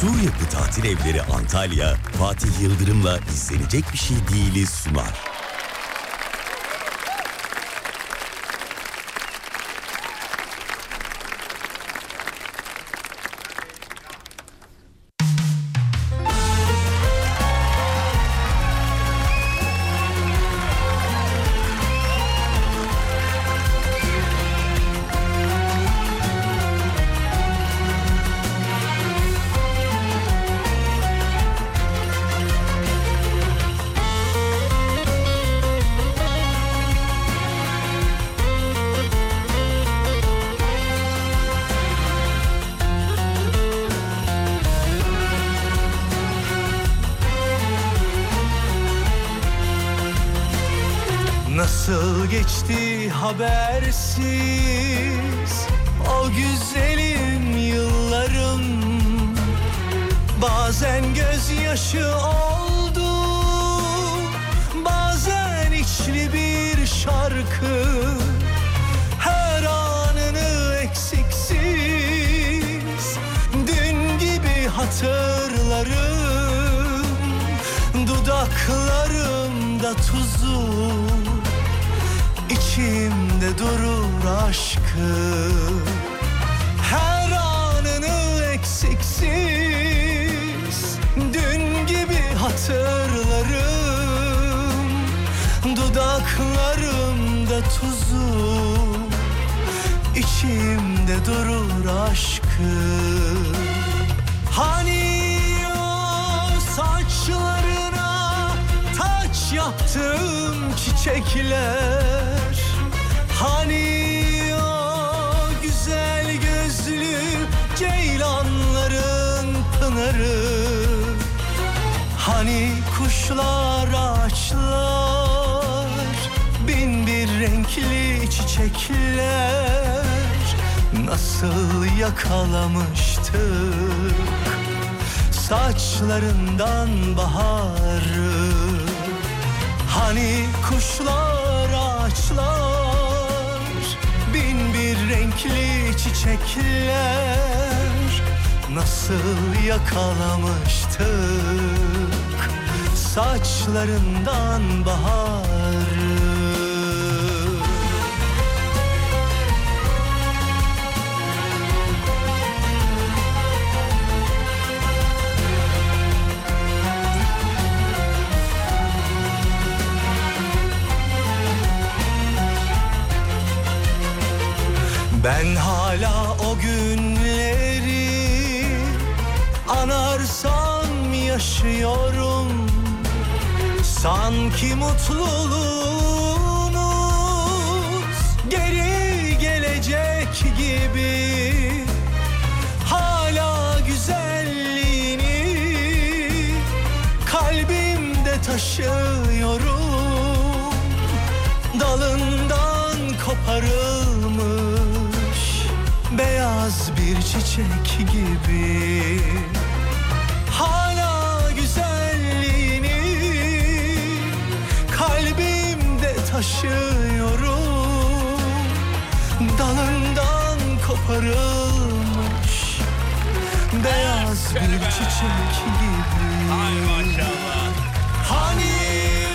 Sur Yapı Tatil Evleri Antalya, Fatih Yıldırım'la izlenecek bir şey değiliz sunar. Habersiz çiçekler Nasıl yakalamıştık? Saçlarından baharı Ben hala o günleri anarsam yaşıyorum. Sanki mutluluğumuz geri gelecek gibi. Hala güzelliğini kalbimde taşıyorum. Dalından koparılmış bir çiçek gibi. Hala güzelliğini kalbimde taşıyorum. Dalından koparılmış beyaz bir çiçek gibi. Ay maşallah. Hani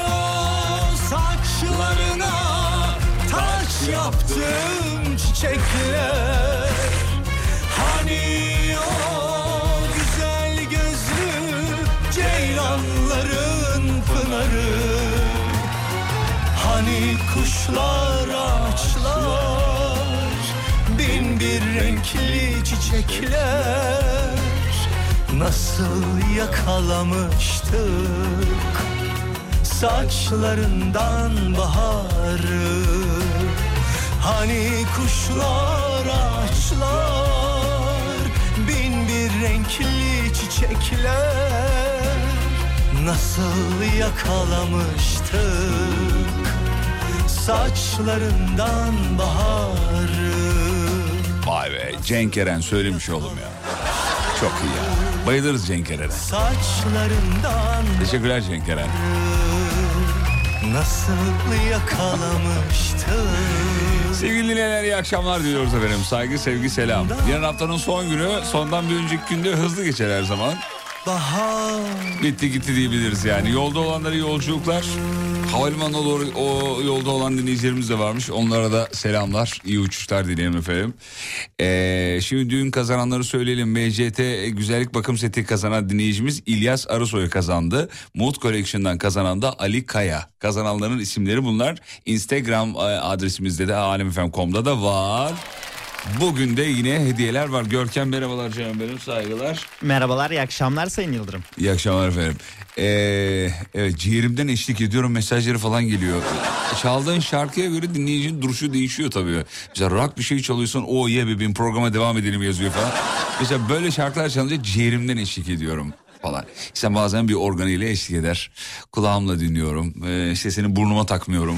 o saçlarına taç yaptım çiçekler kuşlar ağaçlar bin bir renkli çiçekler. Nasıl yakalamıştık saçlarından baharı? Hani kuşlar ağaçlar bin bir renkli çiçekler. Nasıl yakalamıştık saçlarından baharı Vay be Cenk Eren söylemiş oğlum ya. Çok iyi ya. Bayılırız Cenk Eren'e. Saçlarından Teşekkürler Cenk Eren. nasıl yakalamıştım Sevgili dinleyenler iyi akşamlar diliyoruz efendim. Saygı, sevgi, selam. Yarın haftanın son günü sondan bir önceki günde hızlı geçer her zaman. Bahar Bitti gitti diyebiliriz yani. Yolda olanlara yolculuklar. Havalimanına doğru o yolda olan dinleyicilerimiz de varmış. Onlara da selamlar. iyi uçuşlar dileyelim efendim. Ee, şimdi düğün kazananları söyleyelim. MCT güzellik bakım seti kazanan dinleyicimiz İlyas Arısoy kazandı. Mood Collection'dan kazanan da Ali Kaya. Kazananların isimleri bunlar. Instagram e, adresimizde de alemfm.com'da da var. Bugün de yine hediyeler var. Görkem merhabalar canım benim saygılar. Merhabalar, iyi akşamlar Sayın Yıldırım. İyi akşamlar efendim. Ee, evet ciğerimden eşlik ediyorum mesajları falan geliyor. Çaldığın şarkıya göre dinleyicinin duruşu değişiyor tabii. Mesela rock bir şey çalıyorsan o ye bebeğim programa devam edelim yazıyor falan. Mesela böyle şarkılar çalınca ciğerimden eşlik ediyorum falan. İşte bazen bir organıyla eşlik eder. Kulağımla dinliyorum. Ee, sesini burnuma takmıyorum.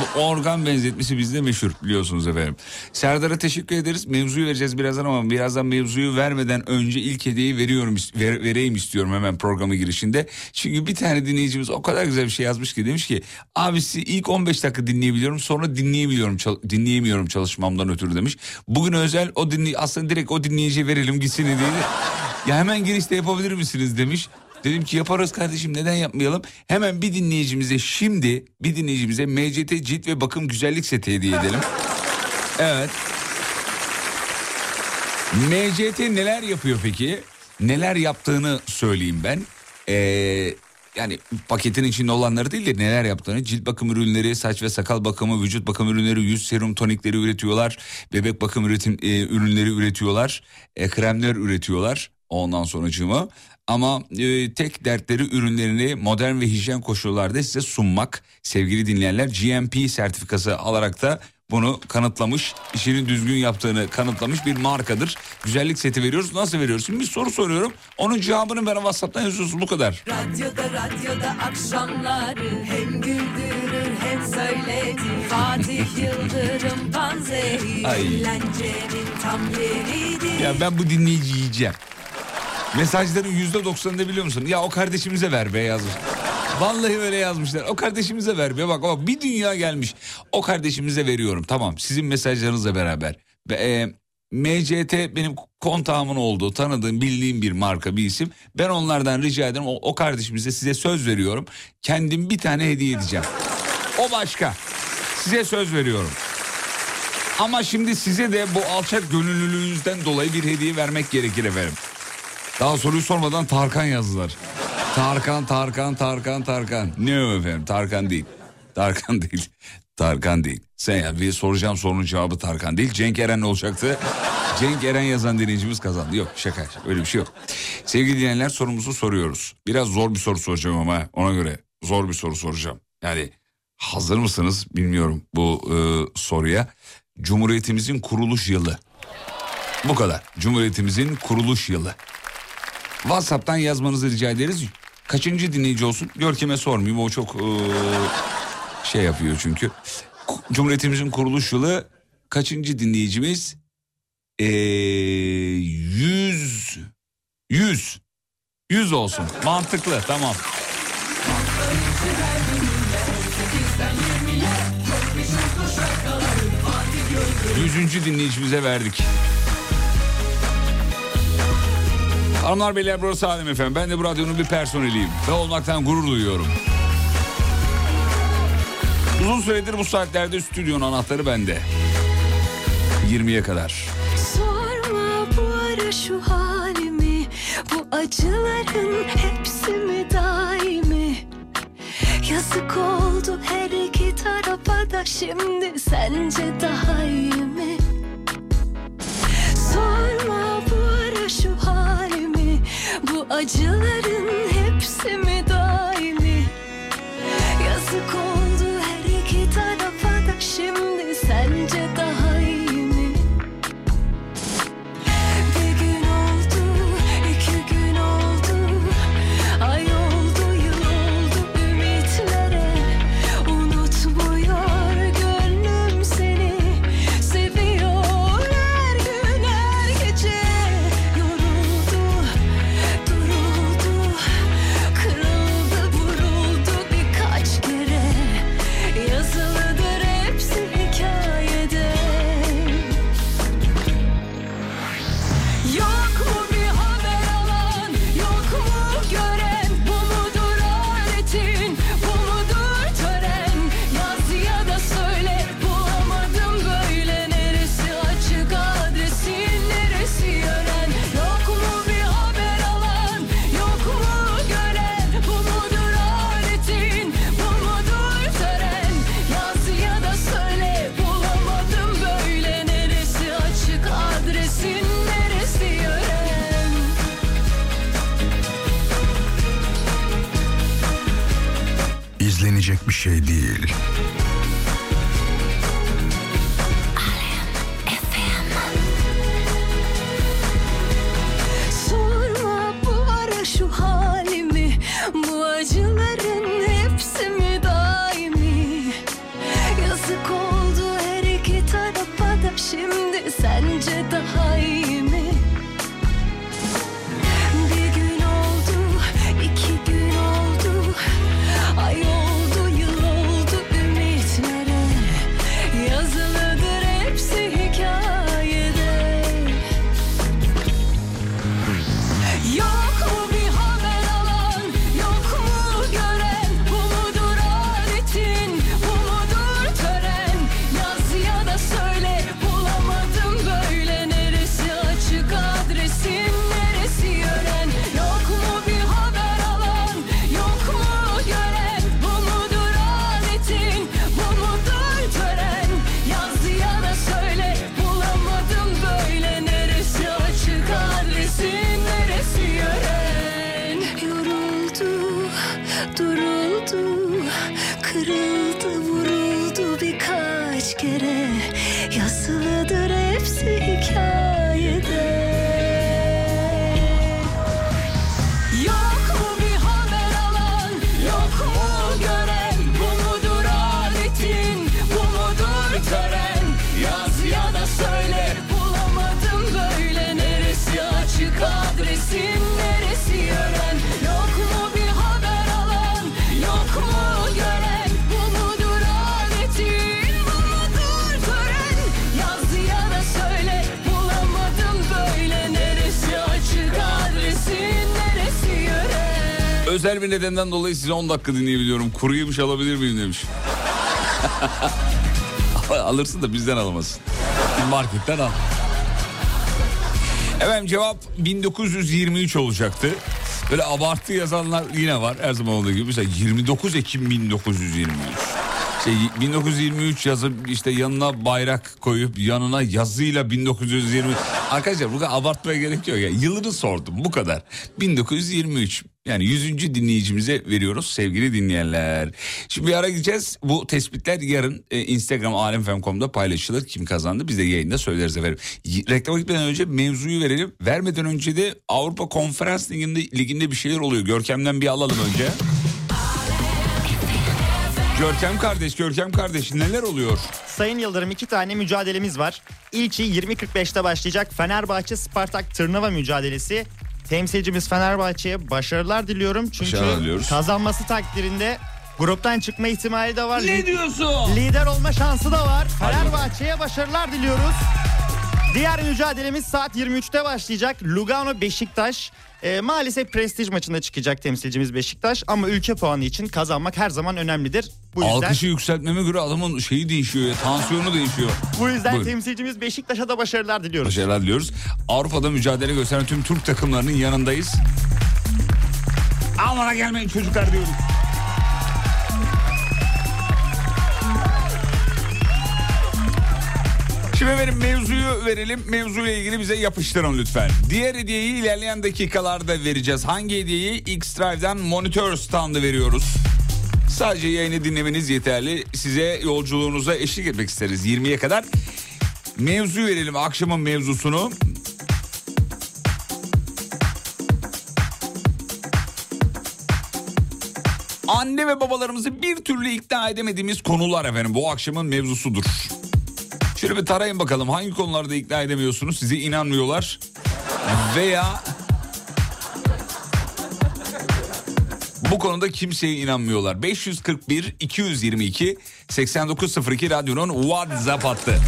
Bu organ benzetmesi bizde meşhur biliyorsunuz efendim. Serdar'a teşekkür ederiz. Mevzuyu vereceğiz birazdan ama birazdan mevzuyu vermeden önce ilk hediyeyi veriyorum ver, vereyim istiyorum hemen programı girişinde. Çünkü bir tane dinleyicimiz o kadar güzel bir şey yazmış ki demiş ki abisi ilk 15 dakika dinleyebiliyorum sonra dinleyemiyorum çal, dinleyemiyorum çalışmamdan ötürü demiş. Bugün özel o dinley aslında direkt o dinleyiciye verelim gitsin diye. Ya hemen girişte yapabilir misiniz demiş. Dedim ki yaparız kardeşim neden yapmayalım? Hemen bir dinleyicimize şimdi bir dinleyicimize MCT cilt ve bakım güzellik seti hediye edelim. Evet. MCT neler yapıyor peki? Neler yaptığını söyleyeyim ben. Ee, yani paketin içinde olanları değil de neler yaptığını cilt bakım ürünleri, saç ve sakal bakımı, vücut bakım ürünleri, yüz serum tonikleri üretiyorlar. Bebek bakım üretim e, ürünleri üretiyorlar. E, kremler üretiyorlar. Ondan sonracığıma ama e, tek dertleri ürünlerini modern ve hijyen koşullarda size sunmak. Sevgili dinleyenler GMP sertifikası alarak da bunu kanıtlamış, işini düzgün yaptığını kanıtlamış bir markadır. Güzellik seti veriyoruz. Nasıl veriyoruz? Şimdi bir soru soruyorum. Onun cevabını bana WhatsApp'tan yazıyorsunuz. Bu kadar. Radyoda radyoda akşamları hem güldürür hem söyletir. Fatih Yıldırım panzehir. Ay. Eğlencenin tam yeridir. Ya ben bu dinleyici yiyeceğim. Mesajların yüzde doksanını biliyor musun? Ya o kardeşimize ver be yazmış. Vallahi öyle yazmışlar. O kardeşimize ver be bak bak bir dünya gelmiş. O kardeşimize veriyorum tamam sizin mesajlarınızla beraber. Ve, e, MCT benim kontağımın olduğu tanıdığım bildiğim bir marka bir isim. Ben onlardan rica ederim o, o kardeşimize size söz veriyorum. Kendim bir tane hediye edeceğim. O başka. Size söz veriyorum. Ama şimdi size de bu alçak gönüllülüğünüzden dolayı bir hediye vermek gerekir efendim. Daha soruyu sormadan Tarkan yazdılar. Tarkan, Tarkan, Tarkan, Tarkan. Ne o efendim? Tarkan değil. Tarkan değil. Tarkan değil. Sen ya bir soracağım sorunun cevabı Tarkan değil. Cenk Eren olacaktı? Cenk Eren yazan dinleyicimiz kazandı. Yok şaka öyle bir şey yok. Sevgili dinleyenler sorumuzu soruyoruz. Biraz zor bir soru soracağım ama ona göre zor bir soru soracağım. Yani hazır mısınız bilmiyorum bu e, soruya. Cumhuriyetimizin kuruluş yılı. Bu kadar. Cumhuriyetimizin kuruluş yılı. WhatsApp'tan yazmanızı rica ederiz. Kaçıncı dinleyici olsun? Görkem'e sormayayım. O çok e, şey yapıyor çünkü. Cumhuriyetimizin kuruluş yılı kaçıncı dinleyicimiz? E, yüz. Yüz. Yüz olsun. Mantıklı tamam. Yüzüncü dinleyicimize verdik. Hanımlar beyler burası Alem efendim. Ben de bu radyonun bir personeliyim. Ve olmaktan gurur duyuyorum. Uzun süredir bu saatlerde stüdyonun anahtarı bende. 20'ye kadar. Sorma bu ara şu halimi Bu acıların hepsi mi daimi Yazık oldu her iki tarafa da şimdi Sence daha iyi mi? Sorma bu ara şu halimi acıların hepsi mi bir nedenden dolayı size 10 dakika dinleyebiliyorum. Kuru alabilir miyim demiş. Alırsın da bizden alamazsın. Marketten al. Efendim cevap 1923 olacaktı. Böyle abartı yazanlar yine var her zaman olduğu gibi. Mesela 29 Ekim 1923. İşte 1923 yazıp işte yanına bayrak koyup yanına yazıyla 1920. Arkadaşlar bu kadar abartmaya gerek yok ya. Yılını sordum bu kadar. 1923. Yani 100. dinleyicimize veriyoruz sevgili dinleyenler. Şimdi bir ara gideceğiz. Bu tespitler yarın e, Instagram alemfem.com'da paylaşılır. Kim kazandı biz de yayında söyleriz efendim. Reklama gitmeden önce mevzuyu verelim. Vermeden önce de Avrupa Konferans Ligi'nde, liginde bir şeyler oluyor. Görkem'den bir alalım önce. Görkem kardeş, Görkem kardeş neler oluyor? Sayın Yıldırım iki tane mücadelemiz var. İlki 20.45'te başlayacak Fenerbahçe Spartak Tırnava mücadelesi. Temsilcimiz Fenerbahçe'ye başarılar diliyorum. Çünkü Başarılar diliyoruz. kazanması takdirinde gruptan çıkma ihtimali de var. Ne diyorsun? Lider olma şansı da var. Fenerbahçe'ye başarılar diliyoruz. Diğer mücadelemiz saat 23'te başlayacak. Lugano Beşiktaş. Ee, maalesef prestij maçında çıkacak temsilcimiz Beşiktaş ama ülke puanı için kazanmak her zaman önemlidir. Bu yüzden Alkışı yükseltmeme göre adamın şeyi değişiyor ya, tansiyonu değişiyor. bu yüzden Buyurun. temsilcimiz Beşiktaş'a da başarılar diliyoruz. Başarılar diliyoruz. Avrupa'da mücadele gösteren tüm Türk takımlarının yanındayız. Almana gelmeyin çocuklar diyoruz. Şimdi efendim mevzuyu verelim. Mevzuyla ilgili bize yapıştırın lütfen. Diğer hediyeyi ilerleyen dakikalarda vereceğiz. Hangi hediyeyi? X-Drive'dan monitör standı veriyoruz. Sadece yayını dinlemeniz yeterli. Size yolculuğunuza eşlik etmek isteriz 20'ye kadar. Mevzu verelim akşamın mevzusunu. Anne ve babalarımızı bir türlü ikna edemediğimiz konular efendim bu akşamın mevzusudur. Şöyle bir tarayın bakalım hangi konularda ikna edemiyorsunuz size inanmıyorlar veya bu konuda kimseye inanmıyorlar. 541 222 8902 radyonun WhatsApp hattı.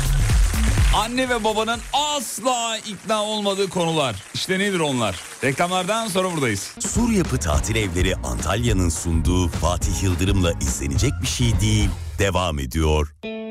Anne ve babanın asla ikna olmadığı konular. İşte nedir onlar? Reklamlardan sonra buradayız. Sur Yapı Tatil Evleri Antalya'nın sunduğu Fatih Yıldırım'la izlenecek bir şey değil devam ediyor. geçerken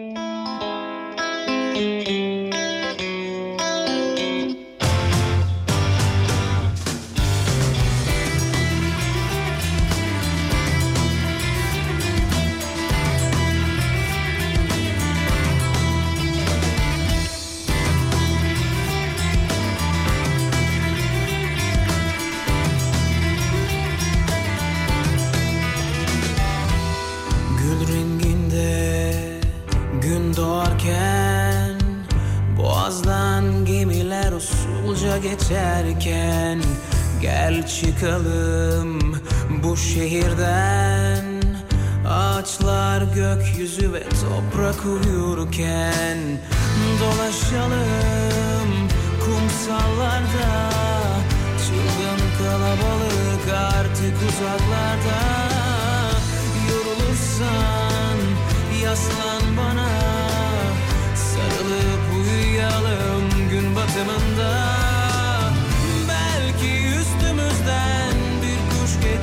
çıkalım bu şehirden. Ağaçlar gökyüzü ve toprak uyurken Dolaşalım kumsallarda. Çılgın kalabalık artık uzaklarda. Yorulursan yaslan bana. Sarılıp uyuyalım gün batımında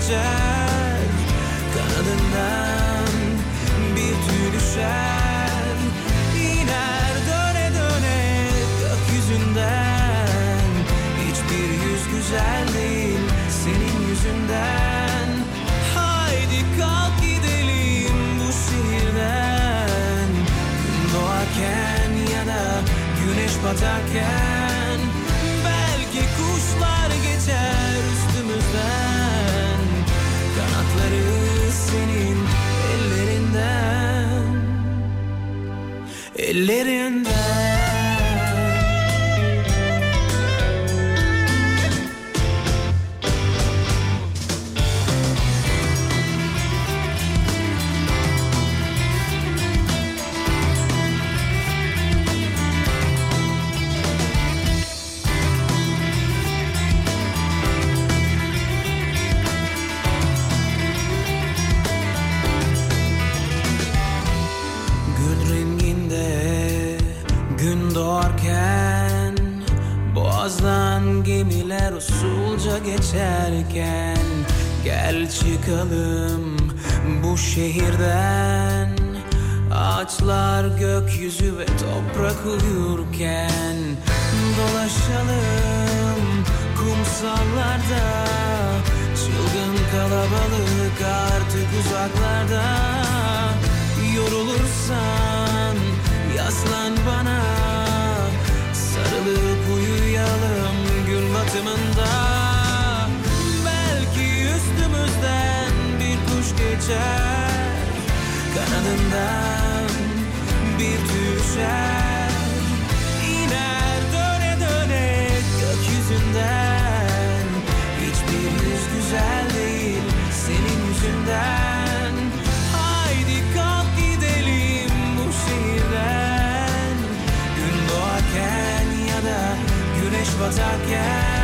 geçer Kanadından bir tüy düşer. İner döne döne gökyüzünden. Hiçbir yüz güzel değil senin yüzünden. Haydi kalk gidelim bu şehirden. Gün güneş batarken Ellerinden uyurken Dolaşalım kumsallarda. Çılgın kalabalık artık uzaklarda. Yorulursan yaslan bana. Sarılıp uyuyalım gün batımında. Belki üstümüzden bir kuş geçer. Kanadından bir düşer güneş batarken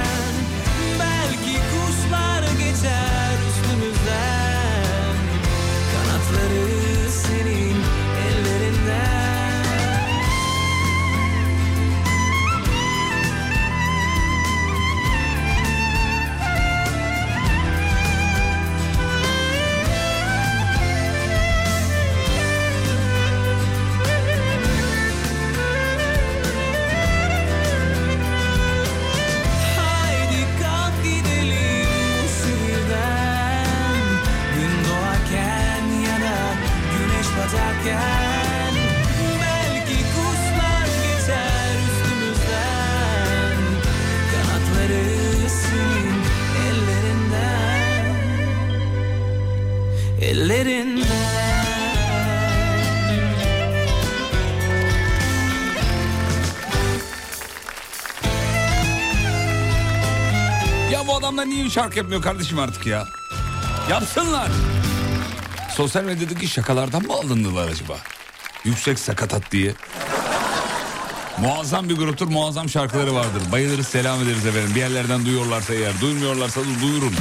Ellerinden Ya bu adamlar niye şarkı yapmıyor kardeşim artık ya? Yapsınlar. Sosyal medyadaki şakalardan mı alındılar acaba? Yüksek sakatat diye. Muazzam bir gruptur, muazzam şarkıları vardır. Bayılırız, selam ederiz efendim. Bir yerlerden duyuyorlarsa eğer, duymuyorlarsa da duyurun.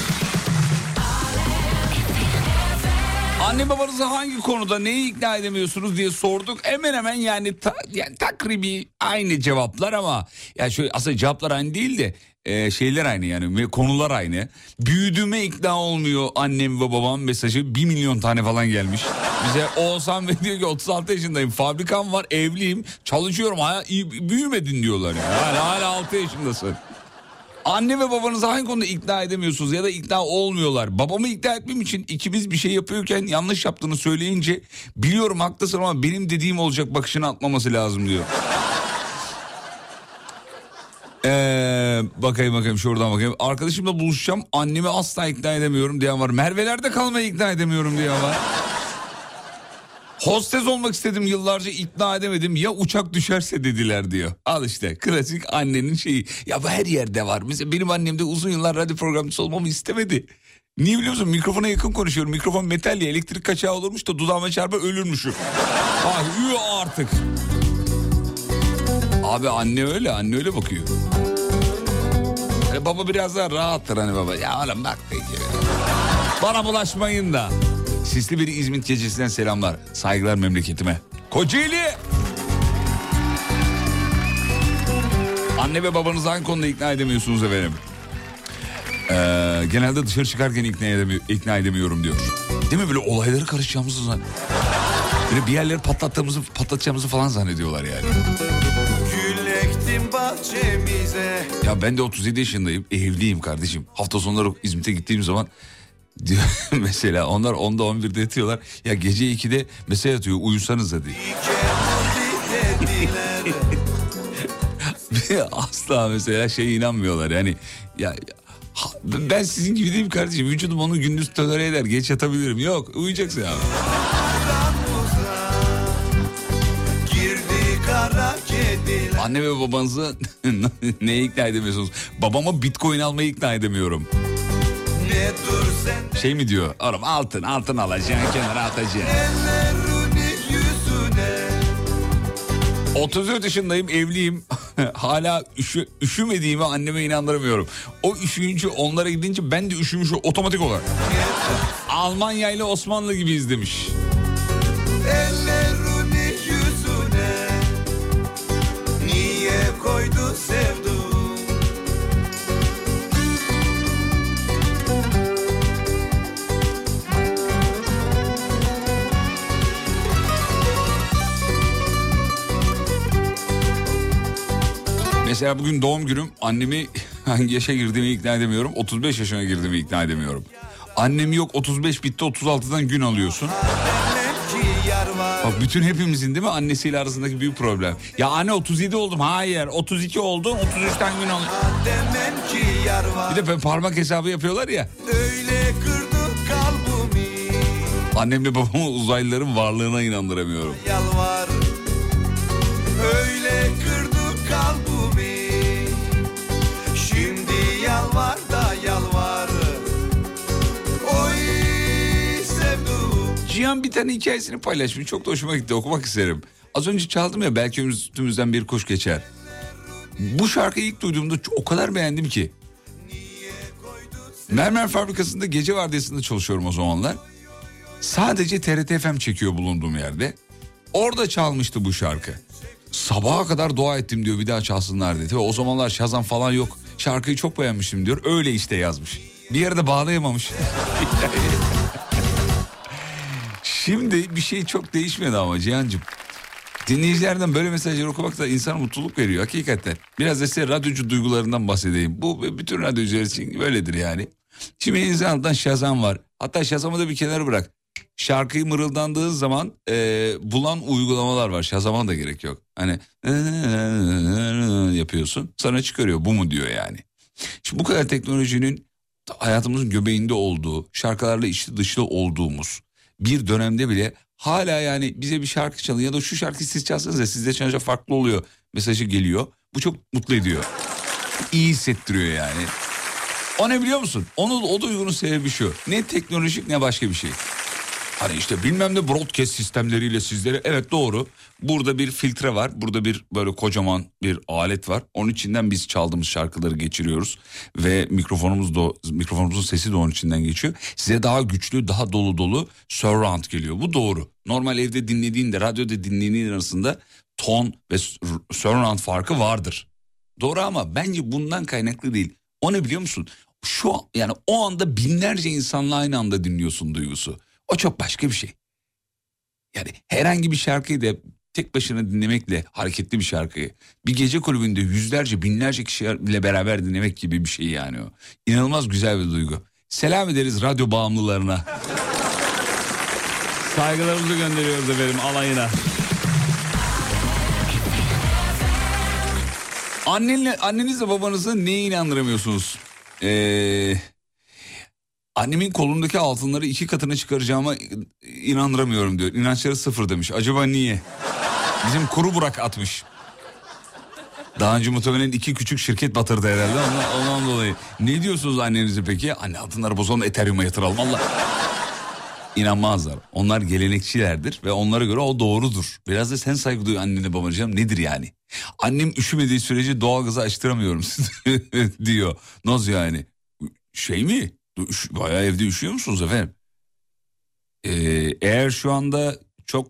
Anne babanızı hangi konuda neyi ikna edemiyorsunuz diye sorduk. Hemen hemen yani, ta, yani takribi aynı cevaplar ama ya şöyle aslında cevaplar aynı değil de e, şeyler aynı yani konular aynı. Büyüdüğüme ikna olmuyor annem ve babam mesajı 1 milyon tane falan gelmiş. Bize Oğuzhan ve diyor ki 36 yaşındayım fabrikam var evliyim çalışıyorum hala büyümedin diyorlar yani. Hala, hala 6 yaşındasın. Anne ve babanızı hangi konuda ikna edemiyorsunuz ya da ikna olmuyorlar. Babamı ikna etmem için ikimiz bir şey yapıyorken yanlış yaptığını söyleyince biliyorum haklısın ama benim dediğim olacak bakışını atmaması lazım diyor. Ee, bakayım bakayım şuradan bakayım. Arkadaşımla buluşacağım annemi asla ikna edemiyorum diyen var. Merve'lerde kalmayı ikna edemiyorum diyen var. Hostes olmak istedim yıllarca ikna edemedim ya uçak düşerse dediler diyor. Al işte klasik annenin şeyi. Ya bu her yerde var. Mesela benim annem de uzun yıllar radyo programcısı olmamı istemedi. Niye biliyor musun? Mikrofona yakın konuşuyorum. Mikrofon metal ya elektrik kaçağı olurmuş da dudağıma çarpar ölürmüşüm. ah üye artık. Abi anne öyle anne öyle bakıyor. Hani baba biraz daha rahattır hani baba. Ya oğlum bak diyor. Bana bulaşmayın da. Sisli bir İzmit gecesinden selamlar. Saygılar memleketime. Kocaeli. Anne ve babanızı hangi konuda ikna edemiyorsunuz efendim? Ee, genelde dışarı çıkarken ikna, edemi- ikna edemiyorum diyor. Değil mi böyle olayları karışacağımızı zan... Böyle bir yerleri patlattığımızı, patlatacağımızı falan zannediyorlar yani. Ya ben de 37 yaşındayım. Evliyim kardeşim. Hafta sonları İzmit'e gittiğim zaman diyor mesela onlar 10'da 11'de yatıyorlar. Ya gece 2'de mesaj atıyor uyusanız hadi. Asla mesela şey inanmıyorlar yani. Ya ben sizin gibi değilim kardeşim. Vücudum onu gündüz tolere eder. Geç yatabilirim. Yok uyuyacaksın abi. Anne ve babanızı neye ikna edemiyorsunuz? Babama bitcoin almayı ikna edemiyorum. Ne dur Şey mi diyor? Oğlum altın altın alacaksın kenara atacaksın. ellerini yüzüne 34 yaşındayım evliyim. Hala üşü, üşümediğimi anneme inandıramıyorum. O üşüyünce onlara gidince ben de üşümüş otomatik olarak. Almanya ile Osmanlı gibiyiz demiş. Mesela bugün doğum günüm annemi hangi yaşa girdiğimi ikna edemiyorum. 35 yaşına girdiğimi ikna edemiyorum. Annem yok 35 bitti 36'dan gün alıyorsun. Bak bütün hepimizin değil mi annesiyle arasındaki büyük problem. Ya anne 37 oldum. Hayır 32 oldum 33'ten gün alıyor. Demek ki yar var Bir de parmak hesabı yapıyorlar ya. Öyle Annemle babamı uzaylıların varlığına inandıramıyorum. Yalvar Öyle Cihan bir tane hikayesini paylaşmış. Çok da hoşuma gitti. Okumak isterim. Az önce çaldım ya belki üstümüzden bir kuş geçer. Bu şarkıyı ilk duyduğumda o kadar beğendim ki. Mermer fabrikasında gece vardiyasında çalışıyorum o zamanlar. Sadece TRT FM çekiyor bulunduğum yerde. Orada çalmıştı bu şarkı. Sabaha kadar dua ettim diyor bir daha çalsınlar dedi. Ve o zamanlar Şazam falan yok. Şarkıyı çok beğenmiştim diyor. Öyle işte yazmış. Bir yerde bağlayamamış. Şimdi bir şey çok değişmedi ama Cihan'cığım. Dinleyicilerden böyle mesajları okumak da insana mutluluk veriyor hakikaten. Biraz da size radyocu duygularından bahsedeyim. Bu bütün radyocular için böyledir yani. Şimdi insandan Şazam var. Hatta Şazam'ı da bir kenara bırak. Şarkıyı mırıldandığın zaman e, bulan uygulamalar var. Şazam'a da gerek yok. Hani yapıyorsun sana çıkarıyor bu mu diyor yani. Şimdi bu kadar teknolojinin hayatımızın göbeğinde olduğu, şarkılarla içli dışlı olduğumuz bir dönemde bile hala yani bize bir şarkı çalın ya da şu şarkıyı siz çalsanız da sizde çalınca farklı oluyor mesajı geliyor. Bu çok mutlu ediyor. İyi hissettiriyor yani. O ne biliyor musun? Onu, o duygunun sebebi şu. Ne teknolojik ne başka bir şey. Hani işte bilmem ne broadcast sistemleriyle sizlere evet doğru. Burada bir filtre var. Burada bir böyle kocaman bir alet var. Onun içinden biz çaldığımız şarkıları geçiriyoruz. Ve mikrofonumuz da mikrofonumuzun sesi de onun içinden geçiyor. Size daha güçlü, daha dolu dolu surround geliyor. Bu doğru. Normal evde dinlediğinde, radyoda dinlediğin arasında ton ve surround farkı vardır. Doğru ama bence bundan kaynaklı değil. O ne biliyor musun? Şu an- yani o anda binlerce insanla aynı anda dinliyorsun duygusu. O çok başka bir şey. Yani herhangi bir şarkıyı da tek başına dinlemekle hareketli bir şarkıyı bir gece kulübünde yüzlerce binlerce kişiyle beraber dinlemek gibi bir şey yani o. İnanılmaz güzel bir duygu. Selam ederiz radyo bağımlılarına. Saygılarımızı gönderiyoruz efendim alayına. Annenle, annenizle babanızı neye inandıramıyorsunuz? Ee, Annemin kolundaki altınları iki katına çıkaracağıma inandıramıyorum diyor. İnançları sıfır demiş. Acaba niye? Bizim kuru burak atmış. Daha önce muhtemelen iki küçük şirket batırdı herhalde ondan, ondan dolayı. Ne diyorsunuz annenize peki? Anne altınları bozalım Ethereum'a yatıralım Allah. İnanmazlar. Onlar gelenekçilerdir ve onlara göre o doğrudur. Biraz da sen saygı duy annene babacığım nedir yani? Annem üşümediği sürece doğalgazı açtıramıyorum diyor. Nasıl yani? Şey mi? Bayağı evde üşüyor musunuz efendim? Ee, eğer şu anda çok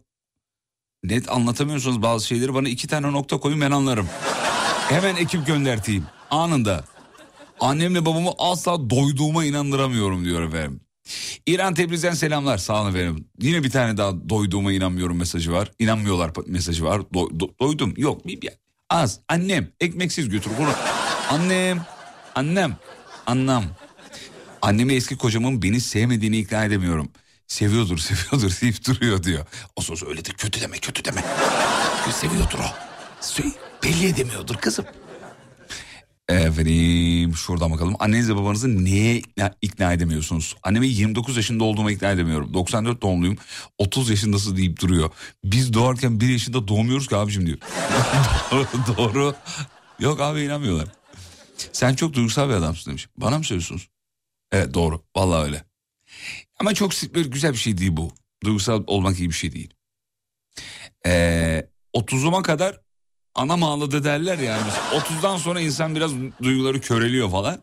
net anlatamıyorsanız bazı şeyleri bana iki tane nokta koyun ben anlarım. Hemen ekip gönderteyim anında. Annemle babamı asla doyduğuma inandıramıyorum diyor efendim. İran Tebriz'den selamlar sağ olun efendim. Yine bir tane daha doyduğuma inanmıyorum mesajı var. İnanmıyorlar mesajı var. Do- do- doydum yok bir, bir az. Annem ekmeksiz götür bunu. Annem annem annem. Annemi eski kocamın beni sevmediğini ikna edemiyorum. Seviyordur seviyordur deyip duruyor diyor. O söz öyle de kötü deme kötü deme. Seviyordur o. Belli edemiyordur kızım. Efendim şuradan bakalım. Anneniz ve babanızı neye ikna, ikna edemiyorsunuz? Annemi 29 yaşında olduğuma ikna edemiyorum. 94 doğumluyum. 30 yaşındasın deyip duruyor. Biz doğarken 1 yaşında doğmuyoruz ki abicim diyor. doğru, doğru. Yok abi inanmıyorlar. Sen çok duygusal bir adamsın demiş. Bana mı söylüyorsunuz? Evet doğru. Vallahi öyle. Ama çok böyle güzel bir şey değil bu. Duygusal olmak iyi bir şey değil. Ee, 30'uma kadar anam ağladı derler yani. Mesela 30'dan sonra insan biraz duyguları köreliyor falan.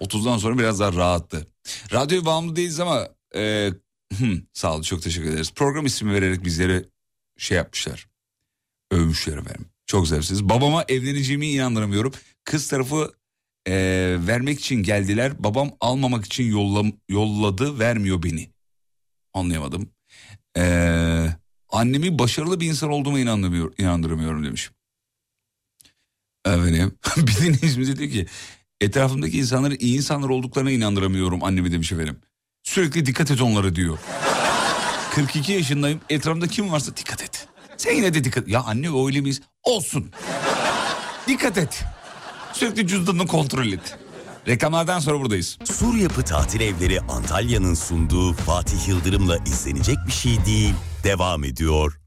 30'dan sonra biraz daha rahattı. Radyoya bağımlı değiliz ama e, hmm, sağ olun çok teşekkür ederiz. Program ismi vererek bizlere şey yapmışlar. Övmüşler efendim. Çok zevksiz. Babama evleneceğimi inandıramıyorum. Kız tarafı e, vermek için geldiler. Babam almamak için yolla, yolladı vermiyor beni. Anlayamadım. E, annemi başarılı bir insan olduğuma inandıramıyorum, inandıramıyorum demiş. Efendim bir dinleyicimiz diyor ki etrafımdaki insanların iyi insanlar olduklarına inandıramıyorum annemi demiş efendim. Sürekli dikkat et onlara diyor. 42 yaşındayım etrafımda kim varsa dikkat et. Sen yine de dikkat Ya anne öyle miyiz? Olsun. dikkat et. Sürekli cüzdanını kontrol et. Reklamlardan sonra buradayız. Sur Yapı Tatil Evleri Antalya'nın sunduğu Fatih Yıldırım'la izlenecek bir şey değil. Devam ediyor.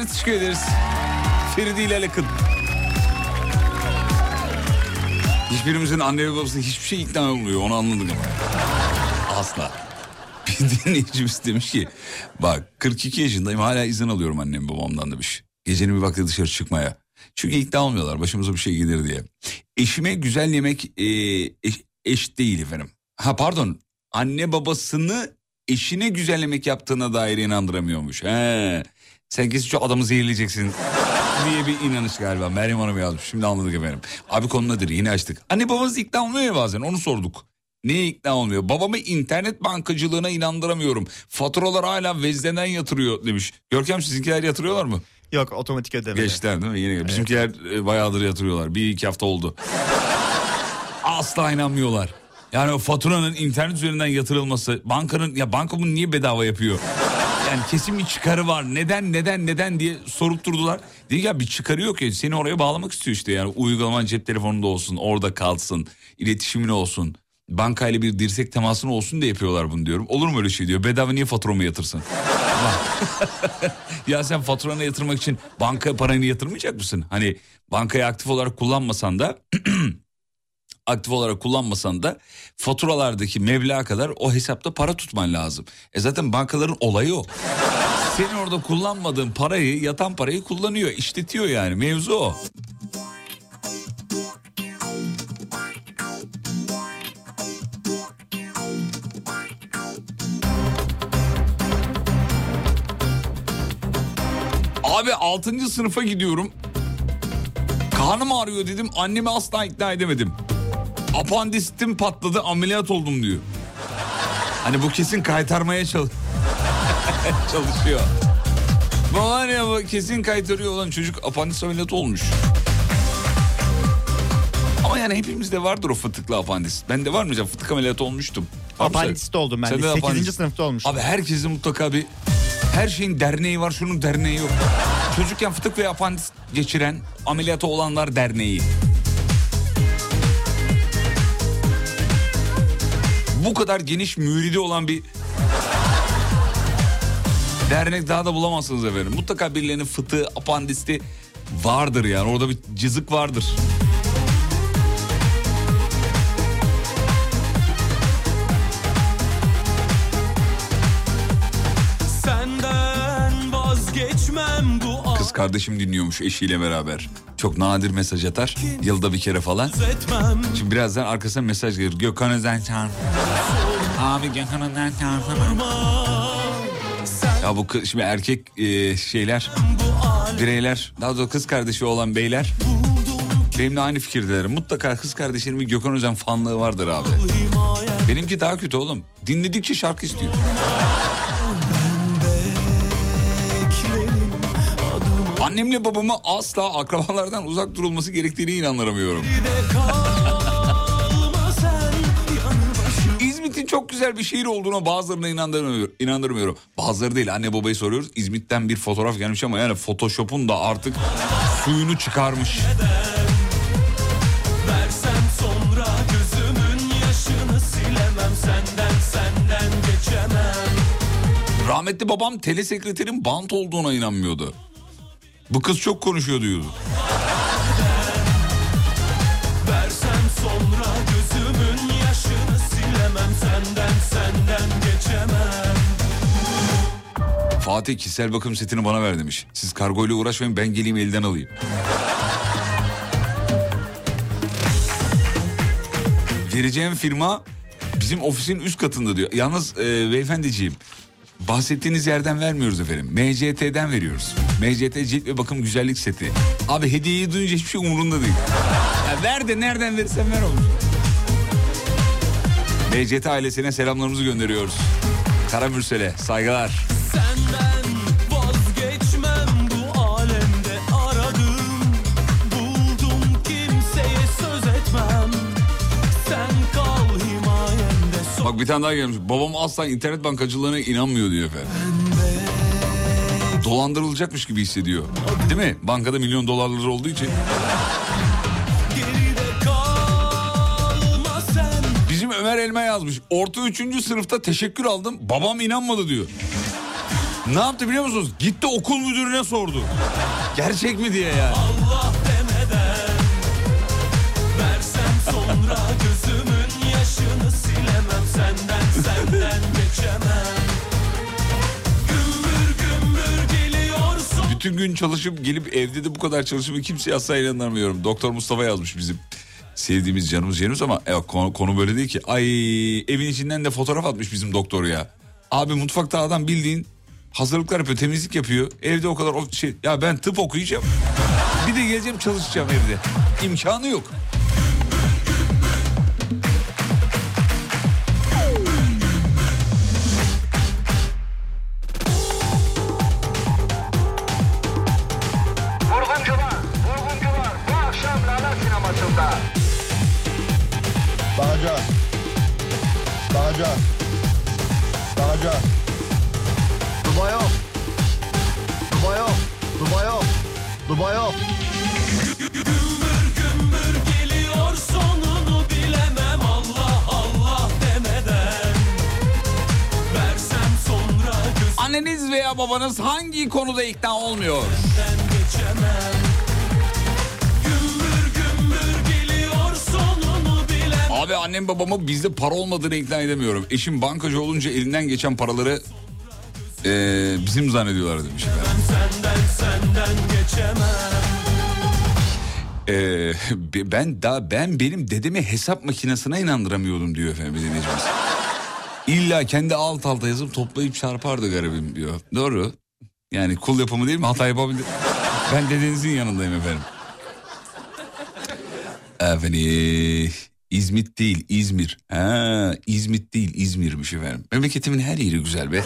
Ederiz, teşekkür ederiz. Feride ile Akın. Hiçbirimizin anne ve babası hiçbir şey ikna olmuyor onu anladık ama. Asla. Bir dinleyicimiz demiş ki bak 42 yaşındayım hala izin alıyorum annem babamdan demiş. Gecenin bir vakti dışarı çıkmaya. Çünkü ikna olmuyorlar başımıza bir şey gelir diye. Eşime güzel yemek e, eş, eş değil efendim. Ha pardon anne babasını eşine güzel yemek yaptığına dair inandıramıyormuş. He. Sen kesin şu adamı zehirleyeceksin diye bir inanış galiba. Meryem Hanım yazmış. Şimdi anladık efendim. Abi konu nedir? Yine açtık. Anne babanız ikna olmuyor ya bazen onu sorduk. Neye ikna olmuyor? Babamı internet bankacılığına inandıramıyorum. Faturalar hala vezneden yatırıyor demiş. Görkem sizinkiler yatırıyorlar mı? Yok otomatik ödeme. Geçtiler değil mi? Yeni. Bizimkiler e, bayağıdır yatırıyorlar. Bir iki hafta oldu. Asla inanmıyorlar. Yani o faturanın internet üzerinden yatırılması, bankanın ya banka bunu niye bedava yapıyor? Yani kesin bir çıkarı var. Neden neden neden diye sorup durdular. Dedi ya bir çıkarı yok ya seni oraya bağlamak istiyor işte yani uygulaman cep telefonunda olsun orada kalsın iletişimin olsun. Bankayla bir dirsek temasın olsun diye yapıyorlar bunu diyorum. Olur mu öyle şey diyor. Bedava niye faturamı yatırsın? ya sen faturanı yatırmak için banka paranı yatırmayacak mısın? Hani bankayı aktif olarak kullanmasan da aktif olarak kullanmasan da faturalardaki meblağa kadar o hesapta para tutman lazım. E zaten bankaların olayı o. Senin orada kullanmadığın parayı, yatan parayı kullanıyor, işletiyor yani. Mevzu o. Abi 6. sınıfa gidiyorum. Karnım ağrıyor dedim. Annemi asla ikna edemedim. Apandisitim patladı ameliyat oldum diyor. Hani bu kesin kaytarmaya çalış çalışıyor. Bu var ya bu kesin kaytarıyor olan çocuk apandis ameliyatı olmuş. Ama yani hepimizde vardır o fıtıklı apandis. Bende var mı? Fıtık ameliyatı olmuştum. Sen? Apandist oldum ben Sende de. de 8. apandis. sınıfta olmuştum. Abi herkesin mutlaka bir her şeyin derneği var şunun derneği yok. Çocukken fıtık ve apandis geçiren ameliyatı olanlar derneği. Bu kadar geniş müridi olan bir dernek daha da bulamazsınız efendim. Mutlaka birilerinin fıtığı, apandisti vardır yani. Orada bir cızık vardır. Kız kardeşim dinliyormuş eşiyle beraber. Çok nadir mesaj atar. Yılda bir kere falan. Şimdi birazdan arkasına mesaj gelir. Gökhan Özen. Abi Gökhan Özen. Ya bu kız, şimdi erkek e, şeyler, bireyler, daha doğrusu kız kardeşi olan beyler benimle aynı fikirdeler. Mutlaka kız kardeşinin bir Gökhan Özen fanlığı vardır abi. Benimki daha kötü oğlum. Dinledikçe şarkı istiyor. Annemle babamı asla akrabalardan uzak durulması gerektiğine başım İzmit'in çok güzel bir şehir olduğuna bazılarına inandırmıyorum. inandırmıyorum. Bazıları değil anne babayı soruyoruz. İzmit'ten bir fotoğraf gelmiş ama yani Photoshop'un da artık suyunu çıkarmış. Versem sonra gözümün yaşını silemem Senden senden geçemem Rahmetli babam telesekreterin bant olduğuna inanmıyordu. Bu kız çok konuşuyor diyordu. Versem sonra gözümün yaşını silemem Senden senden geçemem Fatih kişisel bakım setini bana ver demiş. Siz kargoyla uğraşmayın ben geleyim elden alayım. Vereceğim firma bizim ofisin üst katında diyor. Yalnız e, beyefendiciğim bahsettiğiniz yerden vermiyoruz efendim. MCT'den veriyoruz. MCT cilt ve bakım güzellik seti. Abi hediyeyi duyunca hiçbir şey umurunda değil. Ya ver de nereden verirsen ver olur. MCT ailesine selamlarımızı gönderiyoruz. Karamürsel'e saygılar. Vazgeçmem Bak bir tane daha gelmiş. Babam asla internet bankacılığına inanmıyor diyor efendim. Dolandırılacakmış gibi hissediyor. Değil mi? Bankada milyon dolarları olduğu için. Bizim Ömer Elma yazmış. Orta üçüncü sınıfta teşekkür aldım. Babam inanmadı diyor. Ne yaptı biliyor musunuz? Gitti okul müdürüne sordu. Gerçek mi diye ya. Allah Bütün gün çalışıp gelip evde de bu kadar çalışıp kimseye asla inanamıyorum. Doktor Mustafa yazmış bizim sevdiğimiz canımız yerimiz ama e, konu, konu böyle değil ki. Ay evin içinden de fotoğraf atmış bizim doktor ya. Abi mutfakta adam bildiğin hazırlıklar yapıyor, temizlik yapıyor. Evde o kadar şey. Ya ben tıp okuyacağım. Bir de geleceğim çalışacağım evde. İmkanı yok. Sonra gözümden Anneniz veya babanız hangi konuda ikna olmuyor? Abi annem babamı bizde para olmadığını ikna edemiyorum. Eşim bankacı olunca elinden geçen paraları eee, bizim zannediyorlar demiş. Senden senden be- ben daha ben benim dedemi hesap makinesine inandıramıyordum diyor efendim dinleyicimiz. İlla kendi alt alta yazıp toplayıp çarpardı garibim diyor. Doğru. Yani kul yapımı değil mi? Hata yapabilir. Ben dedenizin yanındayım efendim. Efendim İzmit değil İzmir. Ha, İzmit değil İzmir'miş efendim. Memleketimin her yeri güzel be.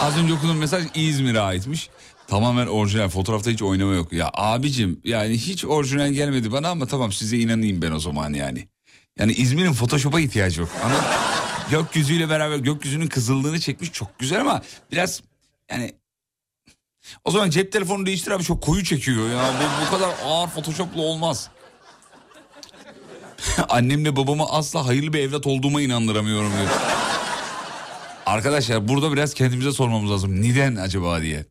Az önce okuduğum mesaj İzmir'e aitmiş. Tamamen orijinal fotoğrafta hiç oynama yok. Ya abicim yani hiç orijinal gelmedi bana ama tamam size inanayım ben o zaman yani. Yani İzmir'in Photoshop'a ihtiyacı yok. Anladın? Gökyüzüyle beraber gökyüzünün kızıldığını çekmiş çok güzel ama biraz yani o zaman cep telefonu değiştir abi çok koyu çekiyor ya. Bu, bu kadar ağır Photoshop'la olmaz. Annemle babama asla hayırlı bir evlat olduğuma inandıramıyorum diyor. Arkadaşlar burada biraz kendimize sormamız lazım. Neden acaba diye.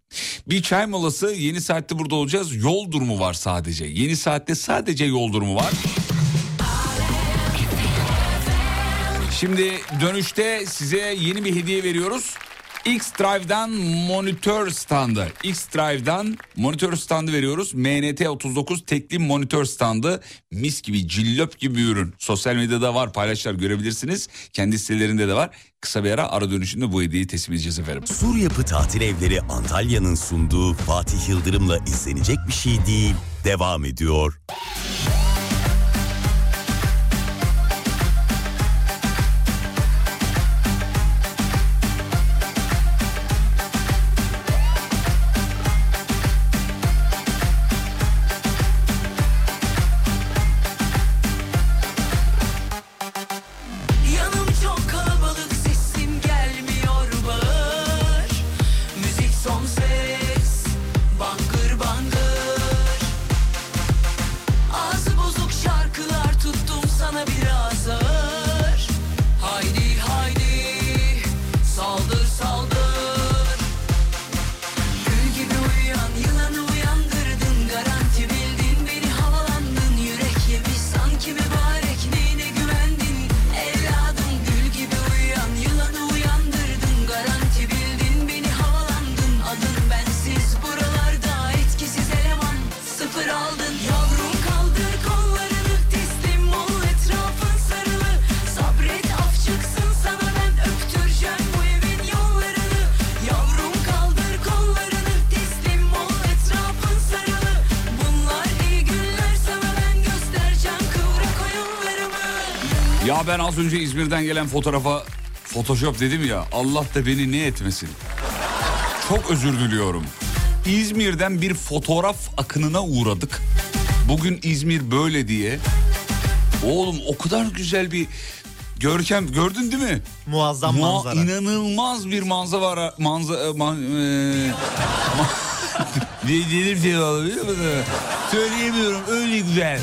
Bir çay molası yeni saatte burada olacağız. Yol durumu var sadece. Yeni saatte sadece yol durumu var. Şimdi dönüşte size yeni bir hediye veriyoruz. X-Drive'dan monitör standı. X-Drive'dan monitör standı veriyoruz. MNT39 tekli monitör standı. Mis gibi cillop gibi bir ürün. Sosyal medyada var paylaşlar görebilirsiniz. Kendi sitelerinde de var. Kısa bir ara ara dönüşünde bu hediyeyi teslim edeceğiz efendim. Sur Yapı Tatil Evleri Antalya'nın sunduğu Fatih Yıldırım'la izlenecek bir şey değil. Devam ediyor. Az önce İzmir'den gelen fotoğrafa Photoshop dedim ya Allah da beni ne etmesin. Çok özür diliyorum. İzmir'den bir fotoğraf akınına uğradık. Bugün İzmir böyle diye. Oğlum o kadar güzel bir görkem gördün değil mi? Muazzam Mua- manzara. İnanılmaz bir manzara var. Manzara man, e, Dedim şey biliyor musun? Söyleyemiyorum öyle güzel.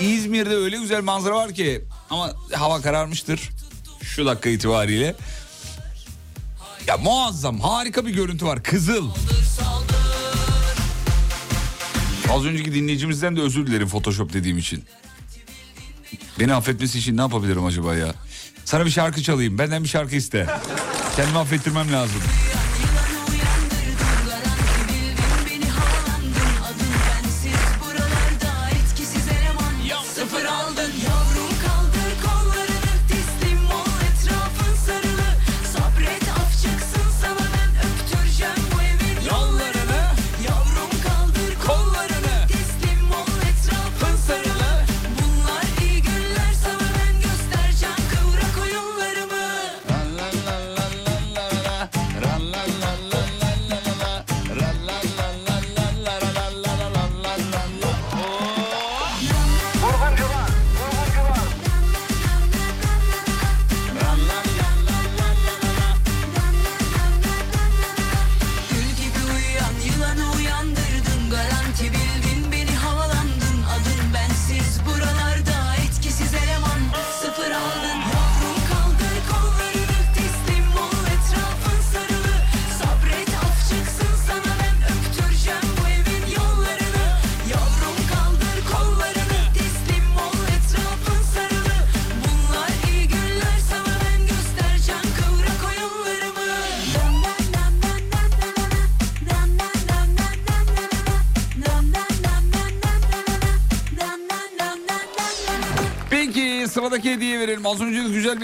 İzmir'de öyle güzel manzara var ki ama hava kararmıştır şu dakika itibariyle. Ya muazzam harika bir görüntü var. Kızıl. Az önceki dinleyicimizden de özür dilerim Photoshop dediğim için. Beni affetmesi için ne yapabilirim acaba ya? Sana bir şarkı çalayım. Benden bir şarkı iste. Kendimi affettirmem lazım.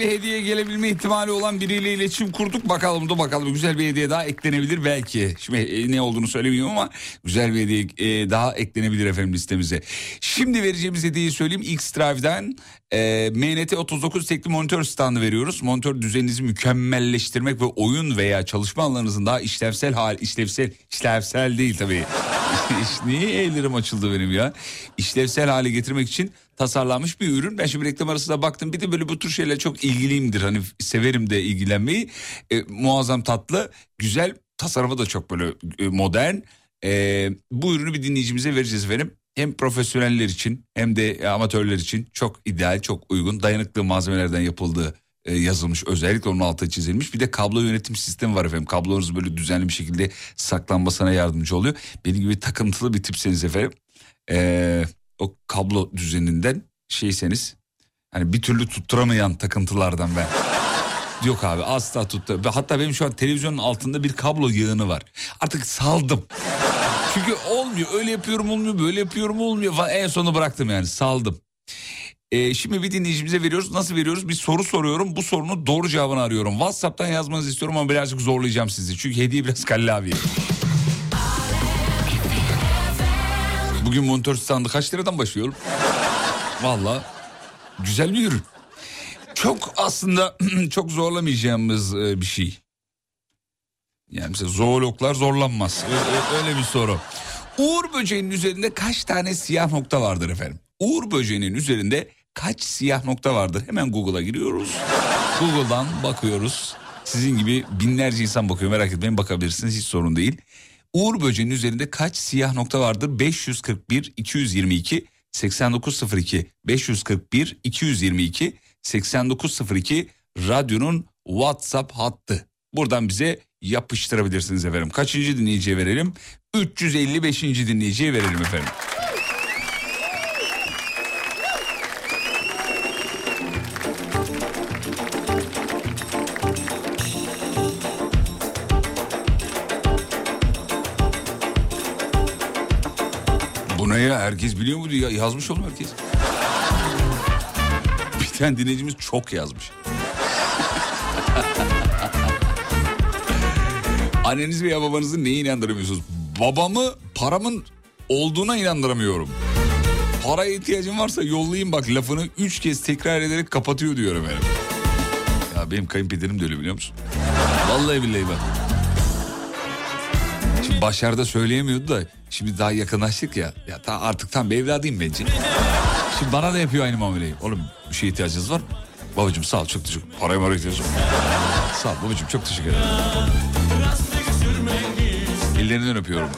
Bir hediye gelebilme ihtimali olan biriyle iletişim kurduk. Bakalım da bakalım güzel bir hediye daha eklenebilir belki. Şimdi e, ne olduğunu söylemiyorum ama güzel bir hediye e, daha eklenebilir efendim listemize. Şimdi vereceğimiz hediyeyi söyleyeyim. X-Drive'den e, MNT 39 tekli monitör standı veriyoruz. Monitör düzeninizi mükemmelleştirmek ve oyun veya çalışma alanınızın daha işlevsel hal işlevsel işlevsel değil tabii. Niye ellerim açıldı benim ya? İşlevsel hale getirmek için tasarlanmış bir ürün. Ben şimdi reklam arasında baktım. Bir de böyle bu tür şeylerle çok ilgiliyimdir. Hani severim de ilgilenmeyi. E, muazzam tatlı, güzel. Tasarımı da çok böyle e, modern. E, bu ürünü bir dinleyicimize vereceğiz efendim. Hem profesyoneller için hem de amatörler için çok ideal, çok uygun, dayanıklı malzemelerden yapıldığı e, yazılmış. Özellikle onun altı çizilmiş. Bir de kablo yönetim sistemi var efendim. Kablonuz böyle düzenli bir şekilde saklanmasına yardımcı oluyor. Benim gibi takıntılı bir tipseniz efendim. e, o kablo düzeninden şeyseniz hani bir türlü tutturamayan takıntılardan ben. Yok abi asla tuttu. Hatta benim şu an televizyonun altında bir kablo yığını var. Artık saldım. Çünkü olmuyor. Öyle yapıyorum olmuyor. Böyle yapıyorum olmuyor. En sonu bıraktım yani saldım. Ee, şimdi bir dinleyicimize veriyoruz. Nasıl veriyoruz? Bir soru soruyorum. Bu sorunun doğru cevabını arıyorum. WhatsApp'tan yazmanızı istiyorum ama birazcık zorlayacağım sizi. Çünkü hediye biraz kallavi. Bugün monitör standı kaç liradan başlıyorum? Valla güzel bir ürün. Çok aslında çok zorlamayacağımız e, bir şey. Yani mesela zoologlar zorlanmaz. Ö- ö- Öyle bir soru. Uğur böceğinin üzerinde kaç tane siyah nokta vardır efendim? Uğur böceğinin üzerinde kaç siyah nokta vardır? Hemen Google'a giriyoruz. Google'dan bakıyoruz. Sizin gibi binlerce insan bakıyor merak etmeyin bakabilirsiniz hiç sorun değil. Uğur böceğinin üzerinde kaç siyah nokta vardır? 541 222 8902 541 222 8902 radyonun WhatsApp hattı. Buradan bize yapıştırabilirsiniz efendim. Kaçıncı dinleyiciye verelim? 355. dinleyiciye verelim efendim. Ya? Herkes biliyor mu? Ya, yazmış oğlum herkes. Bir tane dinleyicimiz çok yazmış. Anneniz veya babanızı neye inandıramıyorsunuz? Babamı paramın olduğuna inandıramıyorum. Paraya ihtiyacım varsa yollayayım bak lafını üç kez tekrar ederek kapatıyor diyorum efendim. Ya benim kayınpederim de öyle biliyor musun? Vallahi billahi bak. Şimdi başlarda söyleyemiyordu da şimdi daha yakınlaştık ya. Ya ta artık tam bir evladıyım bence. Şimdi bana da yapıyor aynı muameleyi. Oğlum bir şeye ihtiyacınız var mı? Babacığım sağ ol çok teşekkür Paraya mı ihtiyacım var? Sağ ol babacığım çok teşekkür ederim. Ellerinden öpüyorum.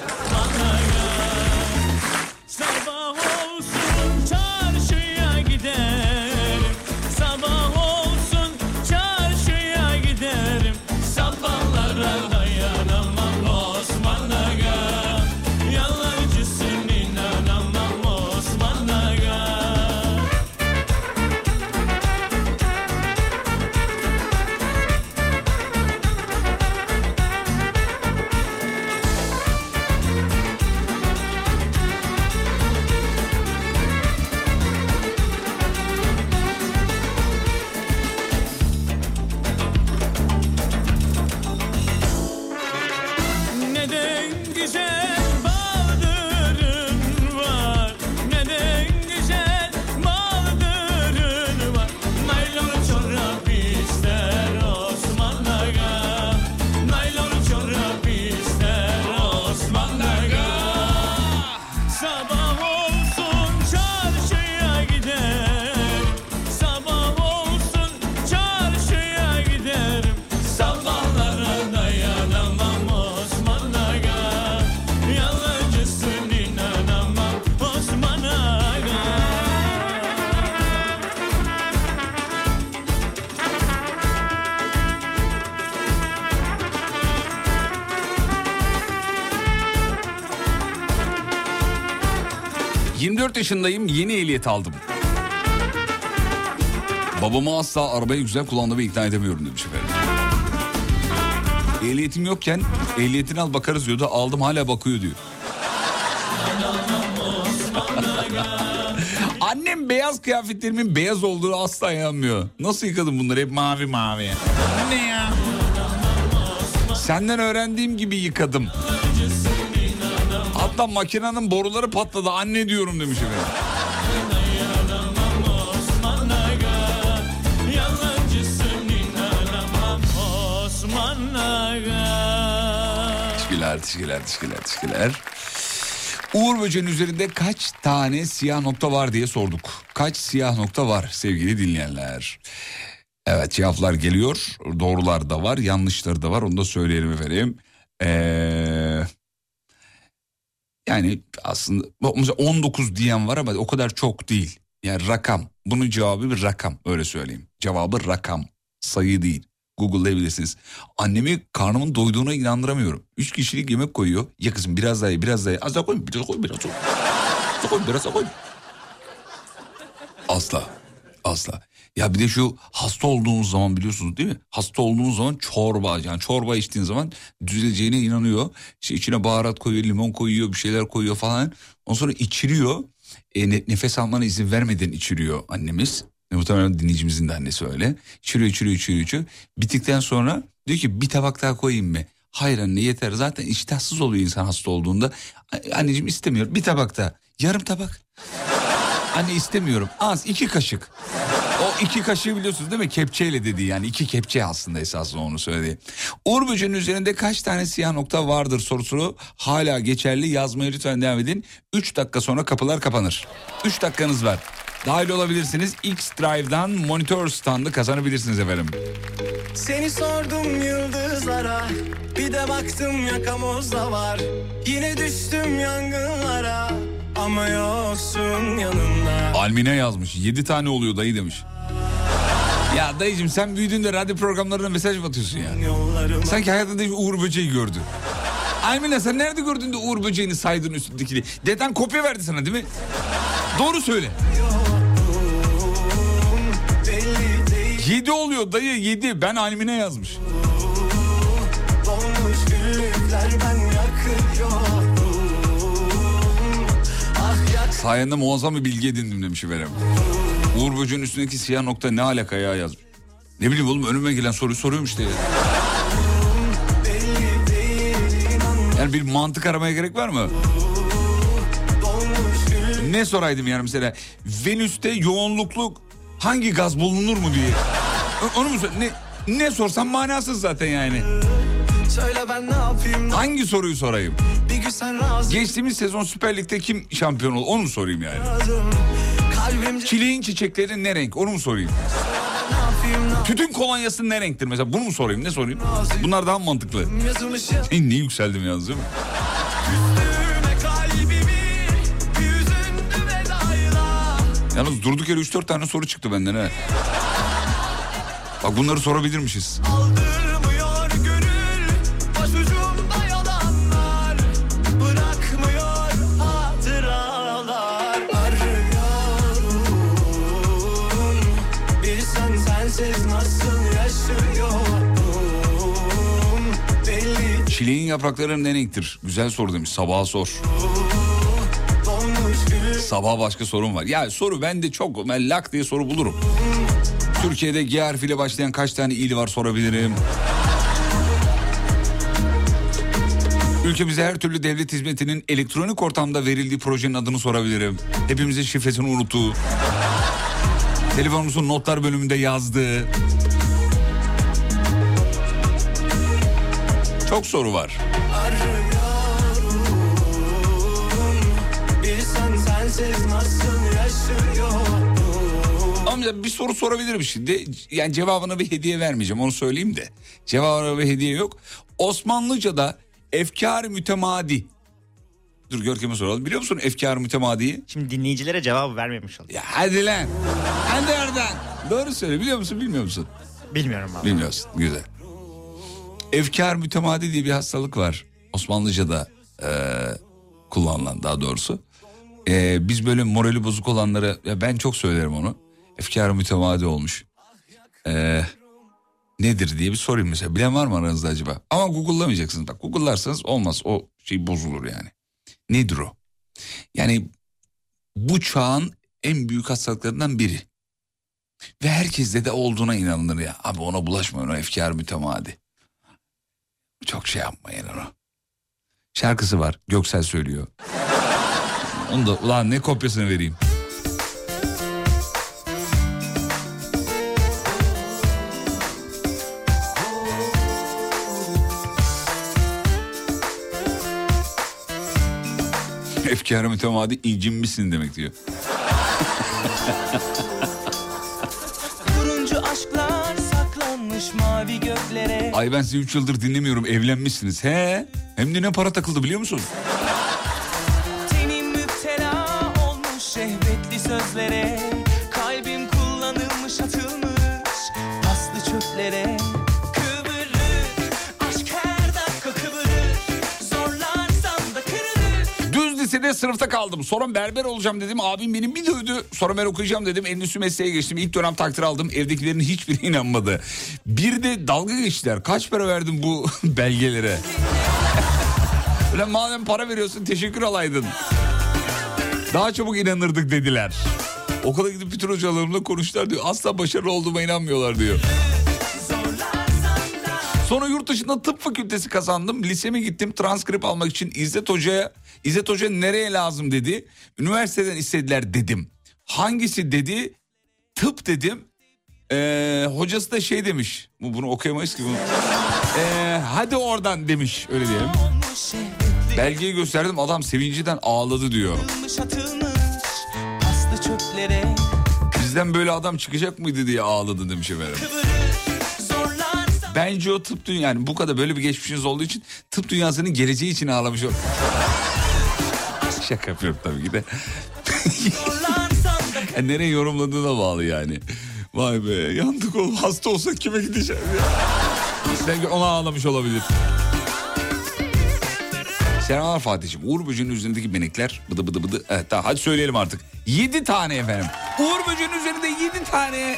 24 yaşındayım yeni ehliyet aldım. Babamı asla arabayı güzel kullandığımı ikna edemiyorum demiş efendim. Ehliyetim yokken ehliyetini al bakarız diyordu. Aldım hala bakıyor diyor. Annem beyaz kıyafetlerimin beyaz olduğunu asla inanmıyor. Nasıl yıkadın bunları hep mavi mavi. Ne ya? Senden öğrendiğim gibi yıkadım. Hatta makinenin boruları patladı anne diyorum demiş efendim. Teşekkürler, teşekkürler, teşekkürler, teşekkürler. Uğur Böceğin üzerinde kaç tane siyah nokta var diye sorduk. Kaç siyah nokta var sevgili dinleyenler? Evet cevaplar geliyor. Doğrular da var, yanlışları da var. Onu da söyleyelim efendim. Ee, yani aslında mesela 19 diyen var ama o kadar çok değil. Yani rakam. Bunun cevabı bir rakam öyle söyleyeyim. Cevabı rakam. Sayı değil. Google'layabilirsiniz. Annemi karnımın doyduğuna inandıramıyorum. Üç kişilik yemek koyuyor. Ya kızım biraz daha ye, biraz daha ye. Az daha koy, biraz koy, biraz koy. Az daha koy, biraz koy. Asla. Asla. Ya bir de şu hasta olduğunuz zaman biliyorsunuz değil mi? Hasta olduğunuz zaman çorba yani çorba içtiğin zaman düzeleceğine inanıyor. İşte içine baharat koyuyor, limon koyuyor, bir şeyler koyuyor falan. Ondan sonra içiriyor. E, ne- nefes almana izin vermeden içiriyor annemiz. E, muhtemelen dinleyicimizin de annesi öyle. İçiriyor, içiriyor, içiriyor, içiriyor. Bittikten sonra diyor ki bir tabak daha koyayım mı? Hayır anne yeter. Zaten iştahsız oluyor insan hasta olduğunda. Anneciğim istemiyor. Bir tabak daha. Yarım tabak. Anne istemiyorum. Az iki kaşık. İki kaşığı biliyorsunuz değil mi? Kepçeyle dedi yani iki kepçe aslında esasında onu söyledi. Uğur böceğinin üzerinde kaç tane siyah nokta vardır sorusu hala geçerli. Yazmaya lütfen devam edin. 3 dakika sonra kapılar kapanır. 3 dakikanız var. Dahil olabilirsiniz. X Drive'dan monitör standı kazanabilirsiniz efendim. Seni sordum yıldızlara Bir de baktım yakamozda var Yine düştüm yangınlara Ama yoksun yanımda Almine yazmış. 7 tane oluyor dayı demiş. Ya dayıcım sen büyüdüğünde radyo programlarına mesaj mı atıyorsun ya? Yollarıma Sanki hayatında bir Uğur Böceği gördü. Almina sen nerede gördün de Uğur Böceği'ni saydın üstündekini? Deden kopya verdi sana değil mi? Doğru söyle. Yedi oluyor dayı yedi. Ben Almine yazmış. Dolmuş güllükler ben Sayende muazzam bir bilgi edindim demiş efendim. Uğur Böceği'nin üstündeki siyah nokta ne alaka ya yazmış. Ne bileyim oğlum önüme gelen soruyu soruyorum işte. ya. Yani bir mantık aramaya gerek var mı? Ne soraydım yani mesela Venüs'te yoğunluklu hangi gaz bulunur mu diye. Onu mu sor- ne, ne sorsam manasız zaten yani. Söyle ben ne yapayım Hangi soruyu sorayım? Geçtiğimiz sezon Süper Lig'de kim şampiyon oldu onu mu sorayım yani? Kalbimce Çileğin çiçekleri ne renk onu mu sorayım? Tütün kolonyası ne renktir mesela bunu mu sorayım ne sorayım? Bunlar daha mantıklı. ne yükseldim yalnız değil mi? Yalnız durduk yere 3-4 tane soru çıktı benden ha. Bak bunları sorabilirmişiz. Aldırmıyor Çileğin yaprakları ne renktir? Güzel soru demiş. Sabaha sor. Sabah başka sorun var. Ya soru bende çok. Ben lak diye soru bulurum. Türkiye'de G harfiyle başlayan kaç tane il var sorabilirim. Ülkemize her türlü devlet hizmetinin elektronik ortamda verildiği projenin adını sorabilirim. Hepimizin şifresini unuttuğu. Telefonumuzun notlar bölümünde yazdığı. Çok soru var. Amca bir soru sorabilirim şimdi. Yani cevabına bir hediye vermeyeceğim onu söyleyeyim de. Cevabına bir hediye yok. Osmanlıca'da efkar mütemadi. Dur Görkem'e soralım. Biliyor musun efkar mütemadiyi? Şimdi dinleyicilere cevap vermemiş olduk. Ya hadi lan. Hadi oradan. Doğru söyle biliyor musun bilmiyor musun? Bilmiyorum abi. Bilmiyorsun güzel. Efkar mütemadi diye bir hastalık var. Osmanlıca'da eee, kullanılan daha doğrusu. Ee, biz böyle morali bozuk olanlara ya ben çok söylerim onu. Efkarı mütemadi olmuş. Ee, nedir diye bir sorayım mesela. Bilen var mı aranızda acaba? Ama Google'lamayacaksınız. Bak Google'larsanız olmaz. O şey bozulur yani. Nedir o? Yani bu çağın en büyük hastalıklarından biri. Ve herkeste de olduğuna inanılır ya. Abi ona bulaşmayın o efkar mütemadi. Çok şey yapmayın onu. Şarkısı var. Göksel söylüyor. Onu da ulan ne kopyasını vereyim. Efkarı mütemadi incinmişsin demek diyor. saklanmış mavi göklere Ay ben sizi 3 yıldır dinlemiyorum evlenmişsiniz. He hem de ne para takıldı biliyor musun? Lisede sınıfta kaldım. Sonra berber olacağım dedim. Abim benim bir dövdü. Sonra ben okuyacağım dedim. Endüstri mesleğe geçtim. İlk dönem takdir aldım. Evdekilerin hiçbiri inanmadı. Bir de dalga geçtiler. Kaç para verdin bu belgelere? Ulan madem para veriyorsun teşekkür alaydın. Daha çabuk inanırdık dediler. Okula gidip bütün hocalarımla konuştular diyor. Asla başarılı olduğuma inanmıyorlar diyor. Sonra yurt dışında tıp fakültesi kazandım. Liseme gittim transkript almak için İzzet Hoca'ya. İzzet Hoca nereye lazım dedi. Üniversiteden istediler dedim. Hangisi dedi. Tıp dedim. Ee, hocası da şey demiş. Bu Bunu okuyamayız ki bunu. Ee, hadi oradan demiş öyle diyelim. Belgeyi gösterdim adam sevinciden ağladı diyor. Bizden böyle adam çıkacak mıydı diye ağladı demiş efendim. Bence o tıp dünya yani bu kadar böyle bir geçmişiniz olduğu için tıp dünyasının geleceği için ağlamış o. Şaka yapıyorum tabii ki de. Yani nereye yorumladığına bağlı yani. Vay be yandık oğlum hasta olsa kime gideceğim ya. Belki ona ağlamış olabilir. Selamlar Fatih'ciğim. Uğur böceğinin üzerindeki benekler bıdı bıdı bıdı. Evet tamam hadi söyleyelim artık. Yedi tane efendim. Uğur böceğinin üzerinde yedi tane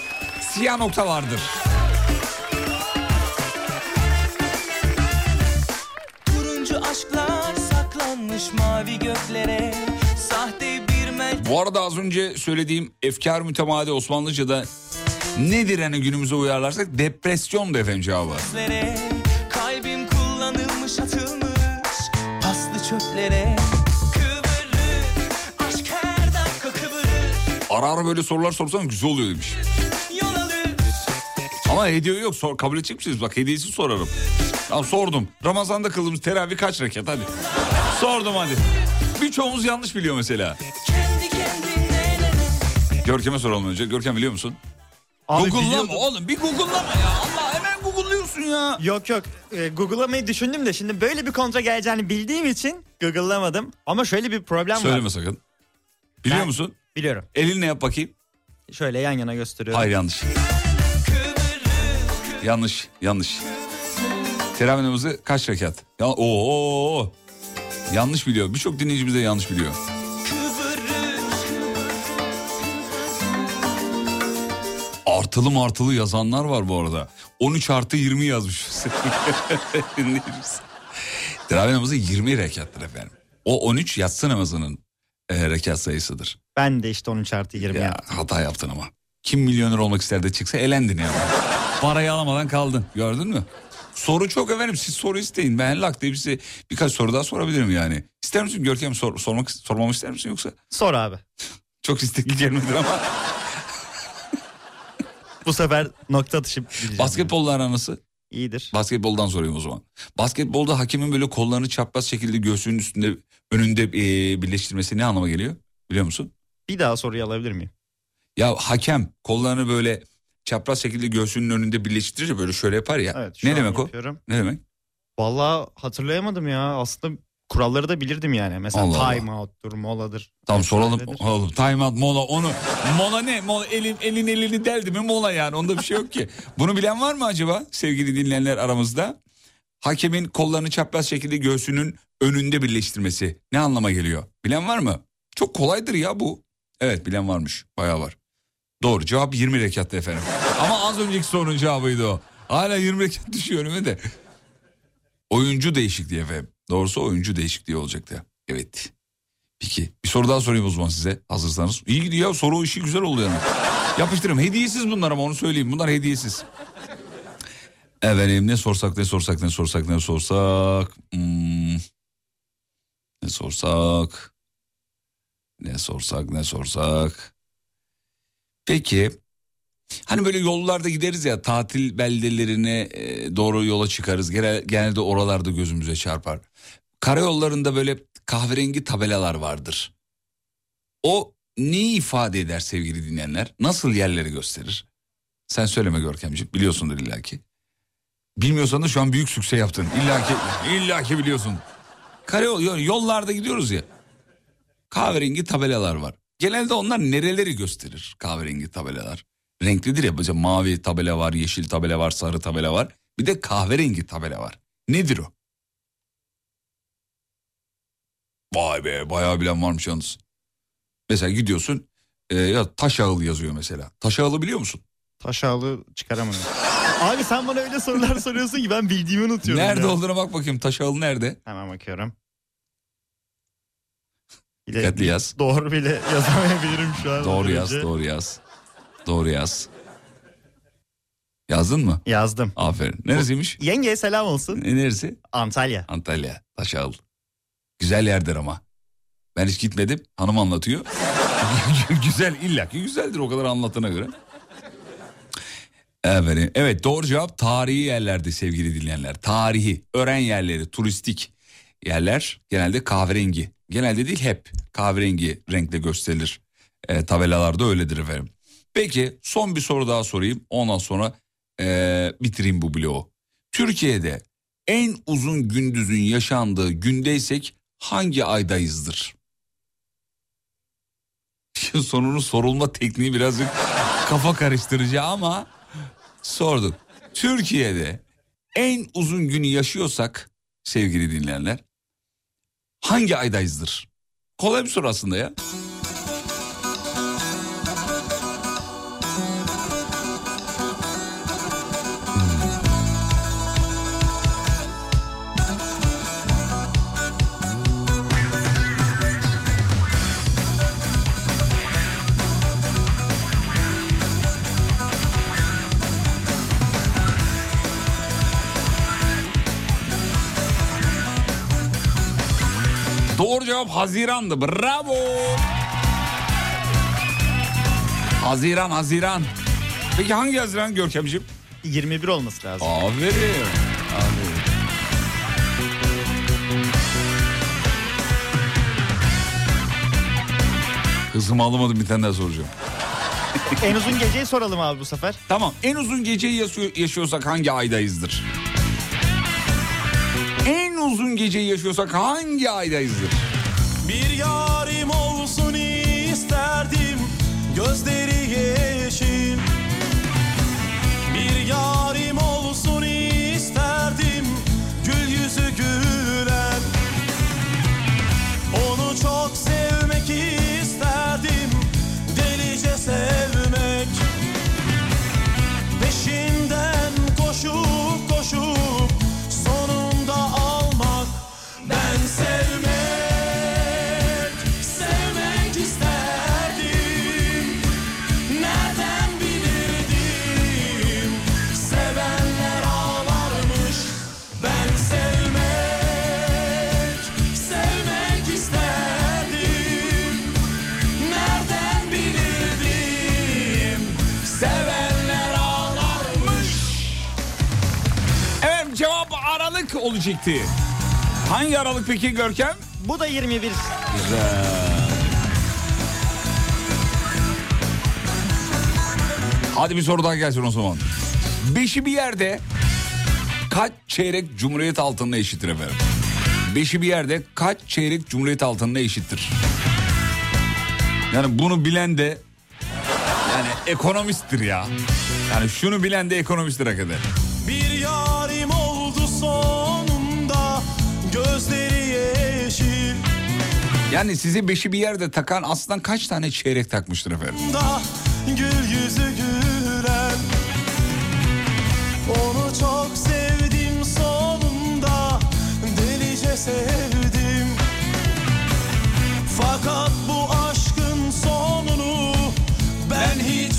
siyah nokta vardır. Saklanmış mavi göklere Sahte bir meltemlere Bu arada az önce söylediğim efkar mütemadi Osmanlıca'da nedir hani günümüze uyarlarsak depresyon da efendim cevabı. Kalbim kullanılmış atılmış paslı çöplere Ara ara böyle sorular sorsan güzel oluyor demiş. Ama hediye yok sor, kabul edecek misiniz? Bak hediyesi sorarım. Tamam sordum. Ramazan'da kıldığımız teravih kaç rekat hadi. Sordum hadi. Birçoğumuz yanlış biliyor mesela. Görkem'e soralım önce. Görkem biliyor musun? Abi Google'lama oğlum bir Google'lama ya. Allah hemen Google'lıyorsun ya. Yok yok e, Google'lamayı düşündüm de şimdi böyle bir kontra geleceğini bildiğim için Google'lamadım. Ama şöyle bir problem Söyleme var. sakın. Biliyor Ben- musun? Biliyorum. Elinle yap bakayım. Şöyle yan yana gösteriyorum. Hayır yanlış. Yanlış, yanlış. Teravih namazı kaç rekat? Ya, oo, Yanlış biliyor. Birçok dinleyicimiz de yanlış biliyor. Artılı martılı yazanlar var bu arada. 13 artı 20 yazmış. Teravih namazı 20 rekattır efendim. O 13 yatsı namazının e, rekat sayısıdır. Ben de işte 13 artı 20 Ya yaptım. hata yaptın ama. Kim milyoner olmak ister de çıksa elendin ya. Parayı alamadan kaldın. Gördün mü? Soru çok efendim. Siz soru isteyin. Ben lak diye size birkaç soru daha sorabilirim yani. İster misin Görkem sor, sormak sormamı ister misin yoksa? Sor abi. Çok istekli gelmedir ama. Bu sefer nokta atışı. Basketbolla aran nasıl? İyidir. Basketboldan sorayım o zaman. Basketbolda hakemin böyle kollarını çapraz şekilde göğsünün üstünde önünde e, birleştirmesi ne anlama geliyor? Biliyor musun? Bir daha soruyu alabilir miyim? Ya hakem kollarını böyle çapraz şekilde göğsünün önünde birleştirince böyle şöyle yapar ya. Evet, ne demek o? yapıyorum. Ne demek? Vallahi hatırlayamadım ya. Aslında kuralları da bilirdim yani. Mesela Allah Allah. time out'tur, moladır. Tamam soralım. Oğlum time out mola onu. Mola ne? Mola elin elin elini deldi mi mola yani. Onda bir şey yok ki. Bunu bilen var mı acaba sevgili dinleyenler aramızda? Hakemin kollarını çapraz şekilde göğsünün önünde birleştirmesi ne anlama geliyor? Bilen var mı? Çok kolaydır ya bu. Evet bilen varmış. Bayağı var. Doğru cevap 20 rekattı efendim. Ama az önceki sorunun cevabıydı o. Hala 20 rekat düşüyor önüme de. Oyuncu değişikliği efendim. Doğrusu oyuncu değişikliği olacaktı. Evet. Peki bir soru daha sorayım o zaman size hazırsanız. İyi gidiyor soru işi güzel oldu yani. Yapıştırırım. Hediyesiz bunlar ama onu söyleyeyim. Bunlar hediyesiz. Efendim ne sorsak ne sorsak ne sorsak ne sorsak. Hmm. Ne sorsak. Ne sorsak ne sorsak. Peki hani böyle yollarda gideriz ya tatil beldelerine e, doğru yola çıkarız. Genel, genelde oralarda gözümüze çarpar. Karayollarında böyle kahverengi tabelalar vardır. O neyi ifade eder sevgili dinleyenler? Nasıl yerleri gösterir? Sen söyleme Görkemciğim biliyorsundur illaki. Bilmiyorsan da şu an büyük sükse yaptın. İllaki, illaki biliyorsun. Karayol yollarda gidiyoruz ya. Kahverengi tabelalar var. Genelde onlar nereleri gösterir kahverengi tabelalar? Renklidir ya mesela mavi tabela var, yeşil tabela var, sarı tabela var. Bir de kahverengi tabela var. Nedir o? Vay be bayağı bilen varmış yalnız. Mesela gidiyorsun e, ya taş ağıl yazıyor mesela. Taş ağılı biliyor musun? Taş ağlı çıkaramadım. Abi sen bana öyle sorular soruyorsun ki ben bildiğimi unutuyorum. Nerede ya. olduğuna bak bakayım taş ağılı nerede? Hemen bakıyorum. Bile, Dikkatli yaz. Doğru bile yazamayabilirim şu an. Doğru yaz, derece. doğru yaz. Doğru yaz. Yazdın mı? Yazdım. Aferin. Neresiymiş? Yengeye selam olsun. E, neresi? Antalya. Antalya. Taşağıl. Güzel yerdir ama. Ben hiç gitmedim. Hanım anlatıyor. Güzel illaki güzeldir o kadar anlatına göre. Evet, evet doğru cevap tarihi yerlerdi sevgili dinleyenler. Tarihi, öğren yerleri, turistik yerler genelde kahverengi. Genelde değil hep kahverengi renkle gösterilir. E, tabelalarda öyledir efendim. Peki son bir soru daha sorayım. Ondan sonra e, bitireyim bu bloğu. Türkiye'de en uzun gündüzün yaşandığı gündeysek hangi aydayızdır? Şu sorunun sorulma tekniği birazcık kafa karıştırıcı ama sorduk. Türkiye'de en uzun günü yaşıyorsak sevgili dinleyenler hangi aydayızdır? Kolay bir soru aslında ya. Cevap Haziran'dı. Bravo. Haziran, Haziran. Peki hangi Haziran Görkemciğim? 21 olması lazım. Aferin. Aferin. Hızımı alamadım bir tane daha soracağım. en uzun geceyi soralım abi bu sefer. Tamam en uzun geceyi yaşıyor- yaşıyorsak hangi aydayızdır? En uzun geceyi yaşıyorsak hangi aydayızdır? Bir yarim olsun isterdim Gözleri yeşil. Bir yarim olsun Olacaktı. Hangi Aralık peki Görkem? Bu da 21. Güzel. Hadi bir soru daha gelsin o zaman. Beşi bir yerde kaç çeyrek cumhuriyet altınına eşittir efendim? Beşi bir yerde kaç çeyrek cumhuriyet altınına eşittir? Yani bunu bilen de yani ekonomisttir ya. Yani şunu bilen de ekonomisttir hakikaten. Yani size beşi bir yerde takan aslan kaç tane çeyrek takmıştır efendim? gül yüzü gülen Onu çok sevdim sonunda delice sevdim Fakat bu aşkın sonunu ben hiç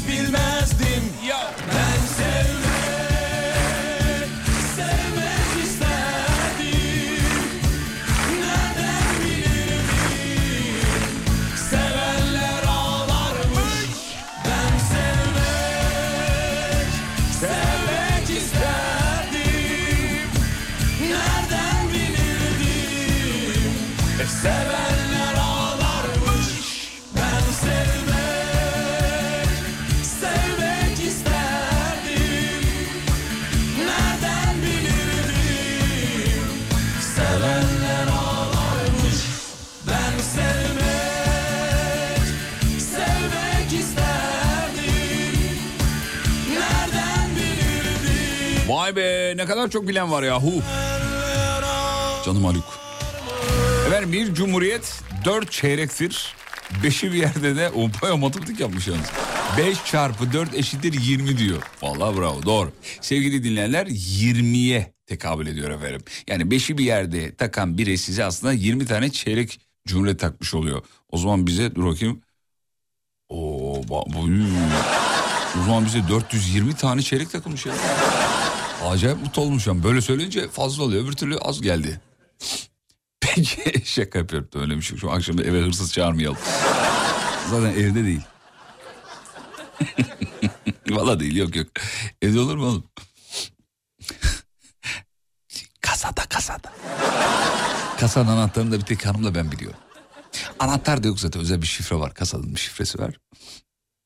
Vay be ne kadar çok bilen var yahu. Canım Haluk. Efendim bir cumhuriyet dört çeyrektir. Beşi bir yerde de bayağı matematik yapmış yalnız. 5 çarpı 4 eşittir 20 diyor. Vallahi bravo doğru. Sevgili dinleyenler 20'ye tekabül ediyor efendim. Yani 5'i bir yerde takan biri size aslında 20 tane çeyrek cumhuriyet takmış oluyor. O zaman bize dur bakayım. Oo, bu, o zaman bize 420 tane çeyrek takılmış ya. Acayip mutlu olmuşum. Böyle söyleyince fazla oluyor. Öbür türlü az geldi. Peki şaka yapıyorum. Öyle bir şey. Şu akşam eve hırsız çağırmayalım. Zaten evde değil. Valla değil yok yok. Evde olur mu oğlum? kasada kasada. Kasanın anahtarını da bir tek hanımla ben biliyorum. Anahtar da yok zaten özel bir şifre var. Kasanın bir şifresi var.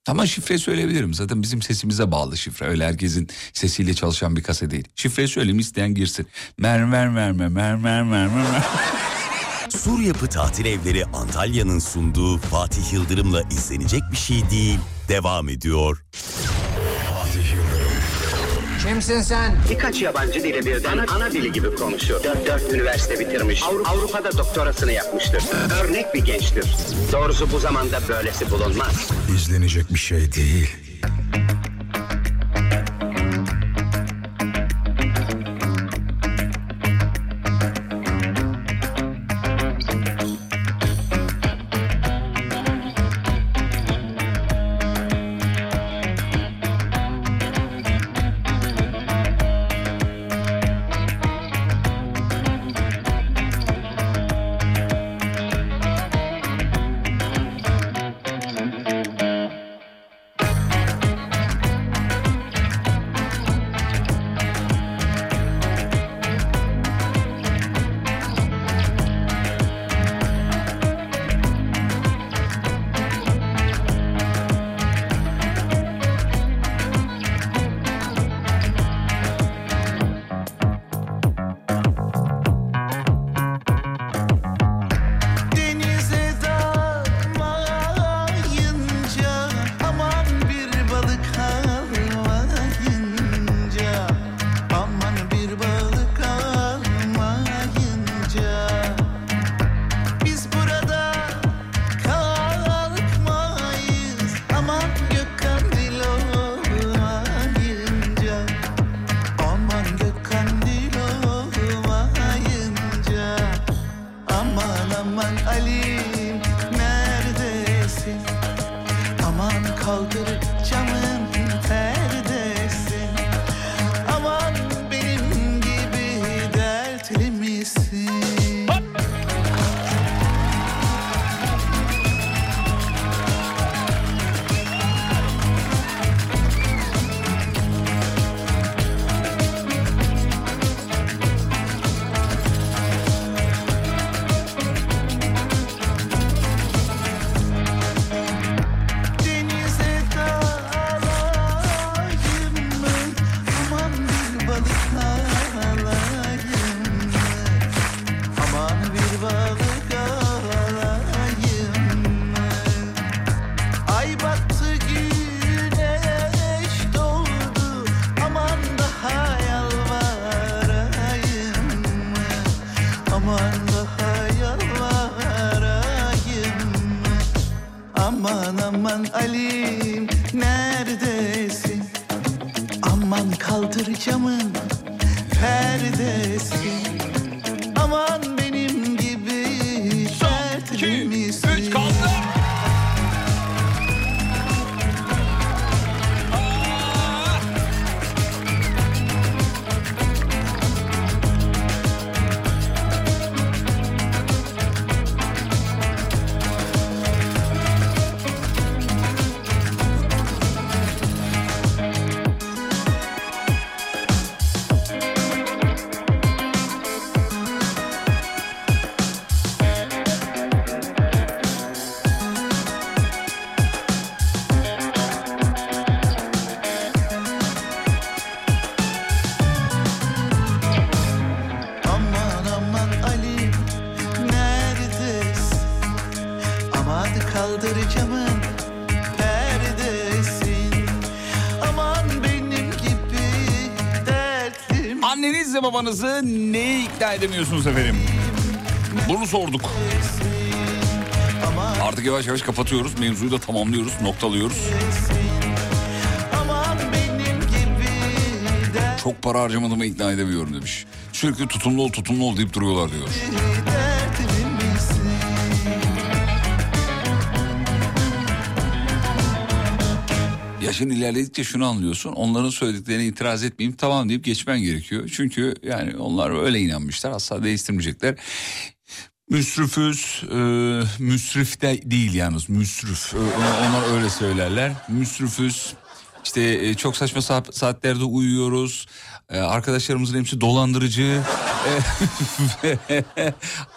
Ama şifreyi söyleyebilirim. Zaten bizim sesimize bağlı şifre. Öyle herkesin sesiyle çalışan bir kasa değil. Şifreyi söyleyeyim isteyen girsin. Mermer mermer mermer mermer mermer. Sur Yapı Tatil Evleri Antalya'nın sunduğu Fatih Yıldırım'la izlenecek bir şey değil. Devam ediyor. Kimsin sen? Birkaç yabancı dili birden ana dili gibi konuşuyor. Dört, dört üniversite bitirmiş. Avru- Avrupa'da doktorasını yapmıştır. Örnek bir gençtir. Doğrusu bu zamanda böylesi bulunmaz. İzlenecek bir şey değil. hoe to the jungle. Babanızı neye ikna edemiyorsunuz efendim? Bunu sorduk. Artık yavaş yavaş kapatıyoruz. Mevzuyu da tamamlıyoruz, noktalıyoruz. Çok para harcamadığımı ikna edemiyorum demiş. Sürekli tutumlu ol, tutumlu ol deyip duruyorlar diyor. Yaşın ilerledikçe şunu anlıyorsun. Onların söylediklerine itiraz etmeyeyim tamam deyip geçmen gerekiyor. Çünkü yani onlar öyle inanmışlar. Asla değiştirmeyecekler. Müsrifüz, e, müsrif de değil yalnız müsrif. E, onlar öyle söylerler. Müsrifüz, işte e, çok saçma sa- saatlerde uyuyoruz. E, arkadaşlarımızın hepsi dolandırıcı.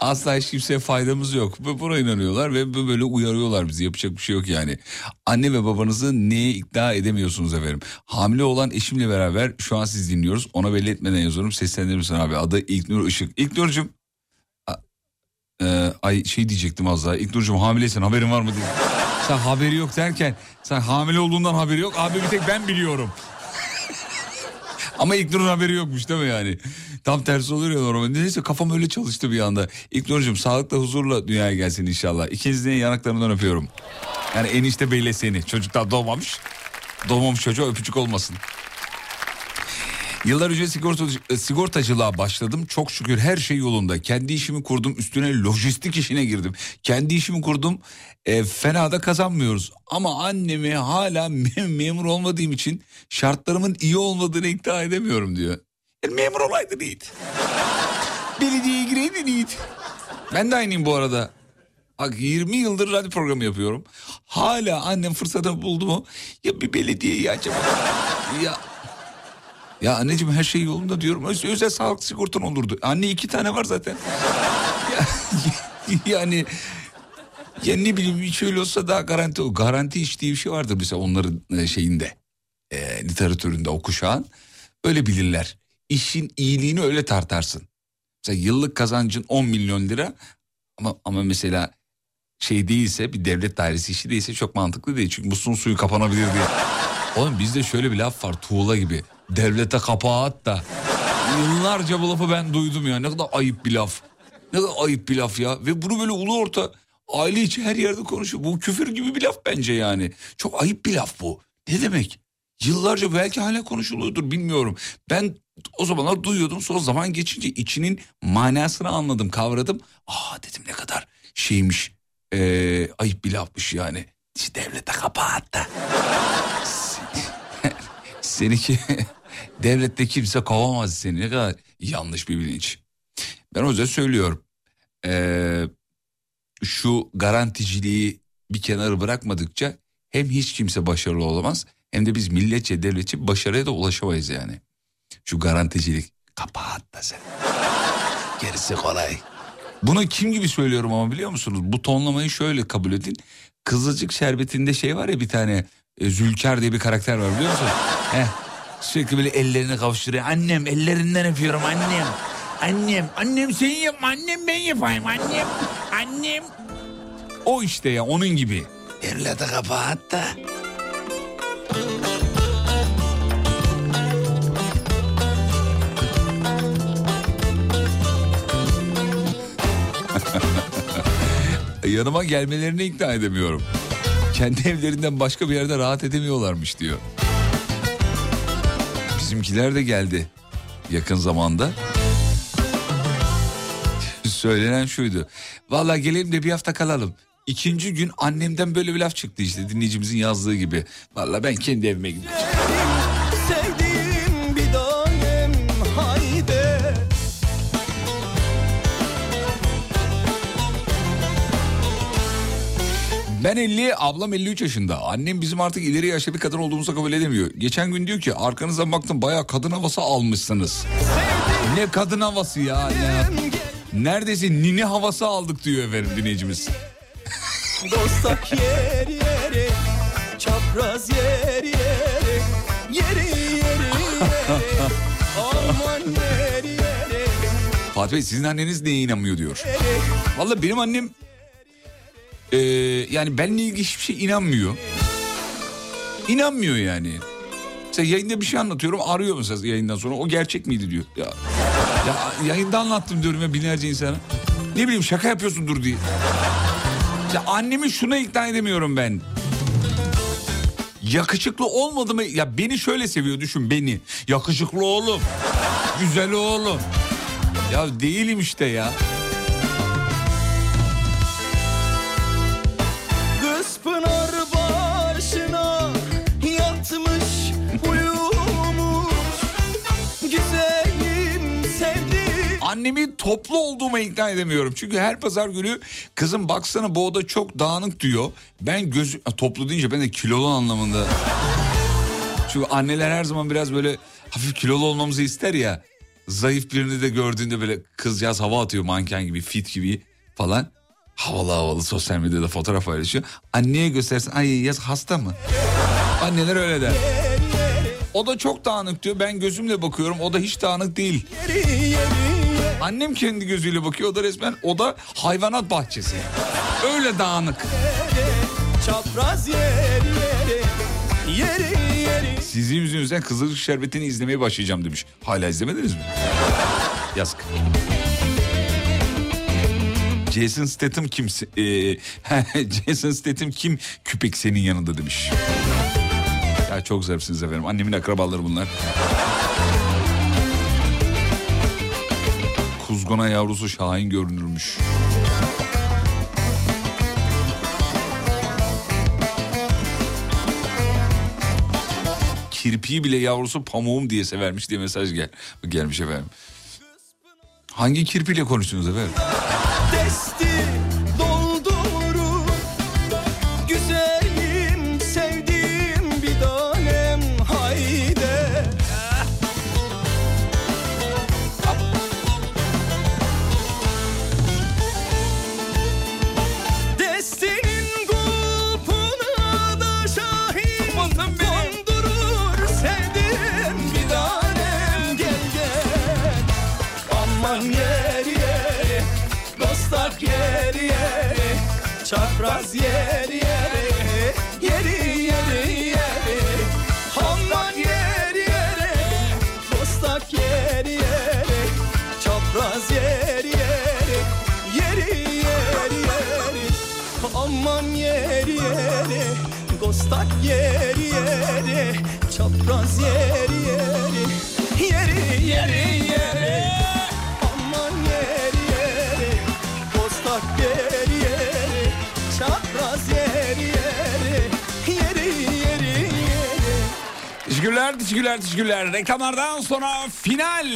Asla hiç kimseye faydamız yok. Bu- Buna inanıyorlar ve böyle uyarıyorlar bizi. Yapacak bir şey yok yani. Anne ve babanızı neye ikna edemiyorsunuz efendim? Hamile olan eşimle beraber şu an siz dinliyoruz. Ona belli etmeden yazıyorum. Seslendirir misin abi? Adı İlknur Işık. İlknur'cum ee, ay şey diyecektim az daha. İlknur'cum hamileysen haberin var mı diye. Sen haberi yok derken sen hamile olduğundan haberi yok. Abi bir tek ben biliyorum. Ama İlknur'un haberi yokmuş değil mi yani? Tam tersi oluyor ya normalde. Neyse kafam öyle çalıştı bir anda. İlknur'cum sağlıkla huzurla dünyaya gelsin inşallah. İkinizin yanaklarından öpüyorum. Yani enişte beyle seni. Çocuk daha doğmamış. Doğmamış çocuğa öpücük olmasın. Yıllar önce sigorta, sigortacılığa başladım. Çok şükür her şey yolunda. Kendi işimi kurdum. Üstüne lojistik işine girdim. Kendi işimi kurdum. E, fena da kazanmıyoruz. Ama annemi hala mem- memur olmadığım için şartlarımın iyi olmadığını ikna edemiyorum diyor. Yani memur olaydın iyiydi. Belediyeye gireydin iyiydi. Ben de aynıyım bu arada. Bak 20 yıldır radyo programı yapıyorum. Hala annem fırsatı buldu mu? Ya bir belediyeyi acaba? Ya ya anneciğim her şey yolunda diyorum. Öz- özel sağlık sigortan olurdu. Anne iki tane var zaten. Ya- yani ya ne bileyim hiç öyle olsa daha garanti o. Garanti iş diye bir şey vardır mesela onların e, şeyinde. E, literatüründe o. Öyle bilirler. İşin iyiliğini öyle tartarsın. Mesela yıllık kazancın 10 milyon lira ama ama mesela şey değilse bir devlet dairesi işi değilse çok mantıklı değil. Çünkü musluğun suyu kapanabilir diye. Oğlum bizde şöyle bir laf var tuğla gibi. Devlete kapağı at da. Yıllarca bu lafı ben duydum ya. Ne kadar ayıp bir laf. Ne kadar ayıp bir laf ya. Ve bunu böyle ulu orta aile içi her yerde konuşuyor. Bu küfür gibi bir laf bence yani. Çok ayıp bir laf bu. Ne demek? Yıllarca belki hala konuşuluyordur bilmiyorum. Ben o zamanlar duyuyordum. Sonra zaman geçince içinin manasını anladım, kavradım. Aa dedim ne kadar şeymiş. Ee, ayıp bir lafmış yani. İşte devlete kapağı at da. Seninki devlette kimse kovamaz seni. Ne kadar yanlış bir bilinç. Ben o yüzden söylüyorum. Ee, şu garanticiliği bir kenara bırakmadıkça hem hiç kimse başarılı olamaz hem de biz milletçe devletçe başarıya da ulaşamayız yani. Şu garanticilik kapat da sen. Gerisi kolay. Bunu kim gibi söylüyorum ama biliyor musunuz? Bu tonlamayı şöyle kabul edin. Kızılcık şerbetinde şey var ya bir tane e, Zülker diye bir karakter var biliyor musun? Heh, sürekli böyle ellerini kavuşturuyor. Annem ellerinden öpüyorum annem. Annem, annem sen yapma annem ben yapayım annem. Annem. O işte ya onun gibi. Devlete kapat da. Yanıma gelmelerini ikna edemiyorum. Kendi evlerinden başka bir yerde rahat edemiyorlarmış diyor. Bizimkiler de geldi yakın zamanda. Söylenen şuydu. Vallahi gelelim de bir hafta kalalım. İkinci gün annemden böyle bir laf çıktı işte dinleyicimizin yazdığı gibi. Vallahi ben kendi evime gidiyorum. Ben 50, ablam 53 yaşında. Annem bizim artık ileri yaşlı bir kadın olduğumuzu kabul edemiyor. Geçen gün diyor ki arkanızdan baktım bayağı kadın havası almışsınız. Ne kadın havası ya? ya. Neredeyse nini havası aldık diyor efendim dinleyicimiz. Dostak yer yeri Çapraz yer yeri Yeri yeri yeri Aman yeri yeri Fatih Bey sizin anneniz neye inanmıyor diyor. Vallahi benim annem eee, yani benimle ilgili hiçbir şey inanmıyor. İnanmıyor yani. Mesela yayında bir şey anlatıyorum arıyor mesela yayından sonra o gerçek miydi diyor. Ya, ya yayında anlattım diyorum ya binlerce insana. Ne bileyim şaka yapıyorsundur diye. Ya annemi şuna ikna edemiyorum ben. Yakışıklı olmadı mı? Ya beni şöyle seviyor düşün beni. Yakışıklı oğlum. Güzel oğlum. Ya değilim işte ya. Annemi toplu olduğuma ikna edemiyorum. Çünkü her pazar günü kızım baksana bu oda çok dağınık diyor. Ben göz toplu deyince ben de kilolu anlamında. Çünkü anneler her zaman biraz böyle hafif kilolu olmamızı ister ya. Zayıf birini de gördüğünde böyle kızcağız hava atıyor manken gibi fit gibi falan. Havalı havalı sosyal medyada fotoğraf paylaşıyor. Anneye göstersin ay yaz hasta mı? Anneler öyle der. O da çok dağınık diyor. Ben gözümle bakıyorum. O da hiç dağınık değil. Annem kendi gözüyle bakıyor. O da resmen o da hayvanat bahçesi. Öyle dağınık. Çapraz yer yeri Yeri Sizin yüzünüzden Kızılcık Şerbeti'ni izlemeye başlayacağım demiş. Hala izlemediniz mi? Yazık. Jason Statham kim? Ee, Jason Statham kim küpek senin yanında demiş. Ya çok zarifsiniz efendim. Annemin akrabaları bunlar. Kuzguna yavrusu Şahin görünürmüş. Kirpiği bile yavrusu pamuğum diye severmiş diye mesaj gel gelmiş efendim. Hangi kirpiyle konuştunuz efendim? Çapraz yer yer Yeri yeri yer Aman yer yer Dostak yer yer Çapraz yer yer Yeri yer yer Aman yer yer Dostak yer yer Çapraz yer yer Yeri yeri yeri Teşekkürler, teşekkürler, teşekkürler. Reklamlardan sonra final.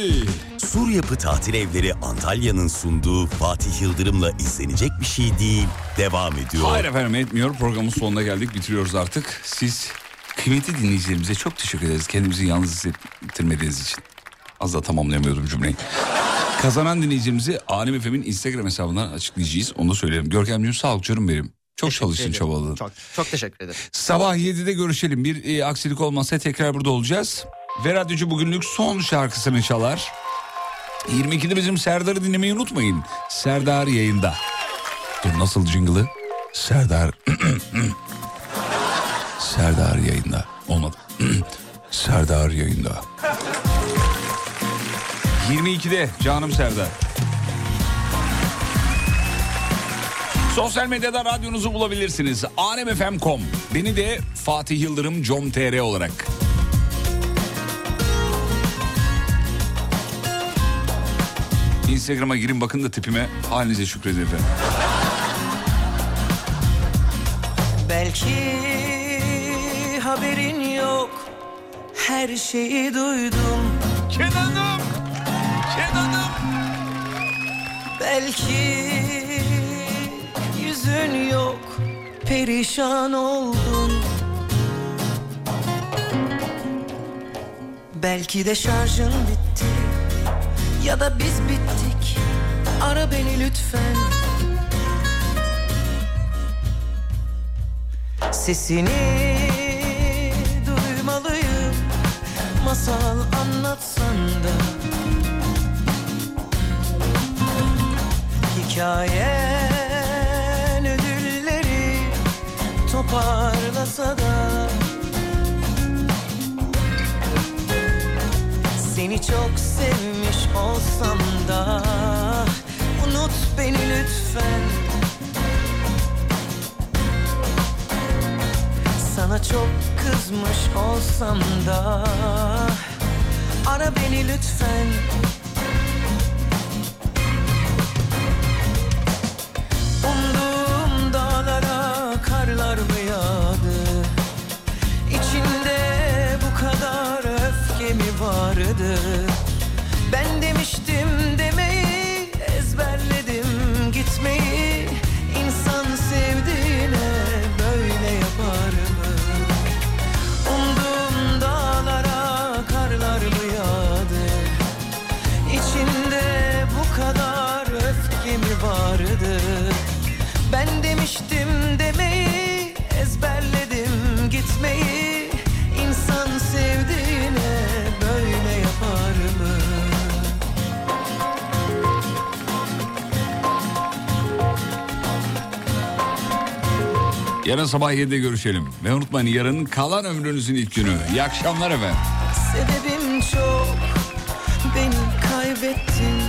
Sur Yapı Tatil Evleri Antalya'nın sunduğu Fatih Yıldırım'la izlenecek bir şey değil. Devam ediyor. Hayır efendim etmiyor. Programın sonuna geldik. Bitiriyoruz artık. Siz kıymetli dinleyicilerimize çok teşekkür ederiz. Kendimizi yalnız hissettirmediğiniz için. Az da tamamlayamıyordum cümleyi. Kazanan dinleyicimizi Alem Efem'in Instagram hesabından açıklayacağız. Onu da söyleyelim. Görkemciğim sağ ol canım benim. Çok çalıştın ederim. çabaladın. Çok, çok teşekkür ederim. Sabah 7'de görüşelim. Bir e, aksilik olmazsa tekrar burada olacağız. Ve radyocu bugünlük son şarkısını çalar. 22'de bizim Serdar'ı dinlemeyi unutmayın. Serdar yayında. Dur nasıl jingle'ı? Serdar. Serdar yayında. Olmadı. Serdar yayında. 22'de canım Serdar. Sosyal medyada radyonuzu bulabilirsiniz. anemfm.com. Beni de Fatih Yıldırım com.tr olarak. Instagram'a girin bakın da tipime halinize şükredin efendim. Belki haberin yok her şeyi duydum. Kenan'ım! Kenan'ım! Belki yüzün yok Perişan oldun Belki de şarjın bitti Ya da biz bittik. Ara beni lütfen. Sesini duymalıyım Masal anlatsan da. Hikayen toparlasa da. Seni çok sevmiş olsam da Unut beni lütfen. Sana çok kızmış olsam da Ara beni lütfen. Umduğum Yarın sabah 7'de görüşelim. Ve unutmayın yarın kalan ömrünüzün ilk günü. İyi akşamlar efendim. Sebebim çok beni kaybettin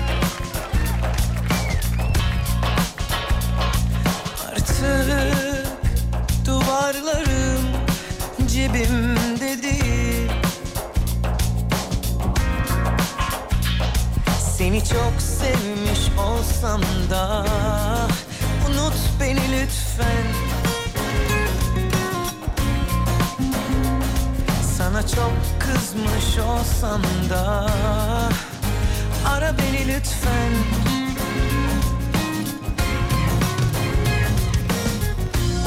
Artık duvarlarım cebimde değil Seni çok sevmiş olsam da Unut beni lütfen Çok kızmış olsam da Ara beni lütfen.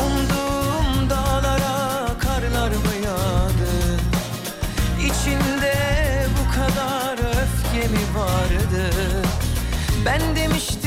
Umduğum dağlara karlar mı yağdı İçinde bu kadar öfke mi vardı? Ben demiştim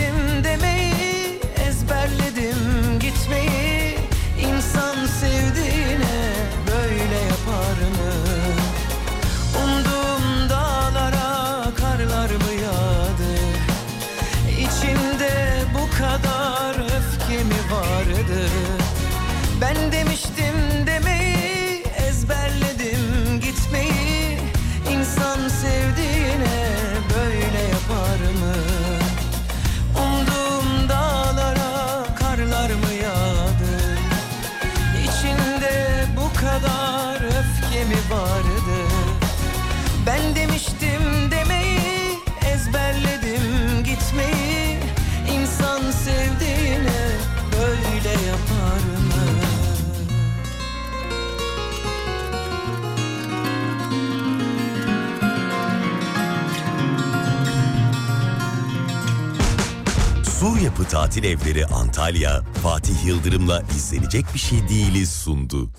Tatil Evleri Antalya, Fatih Yıldırım'la izlenecek bir şey değiliz sundu.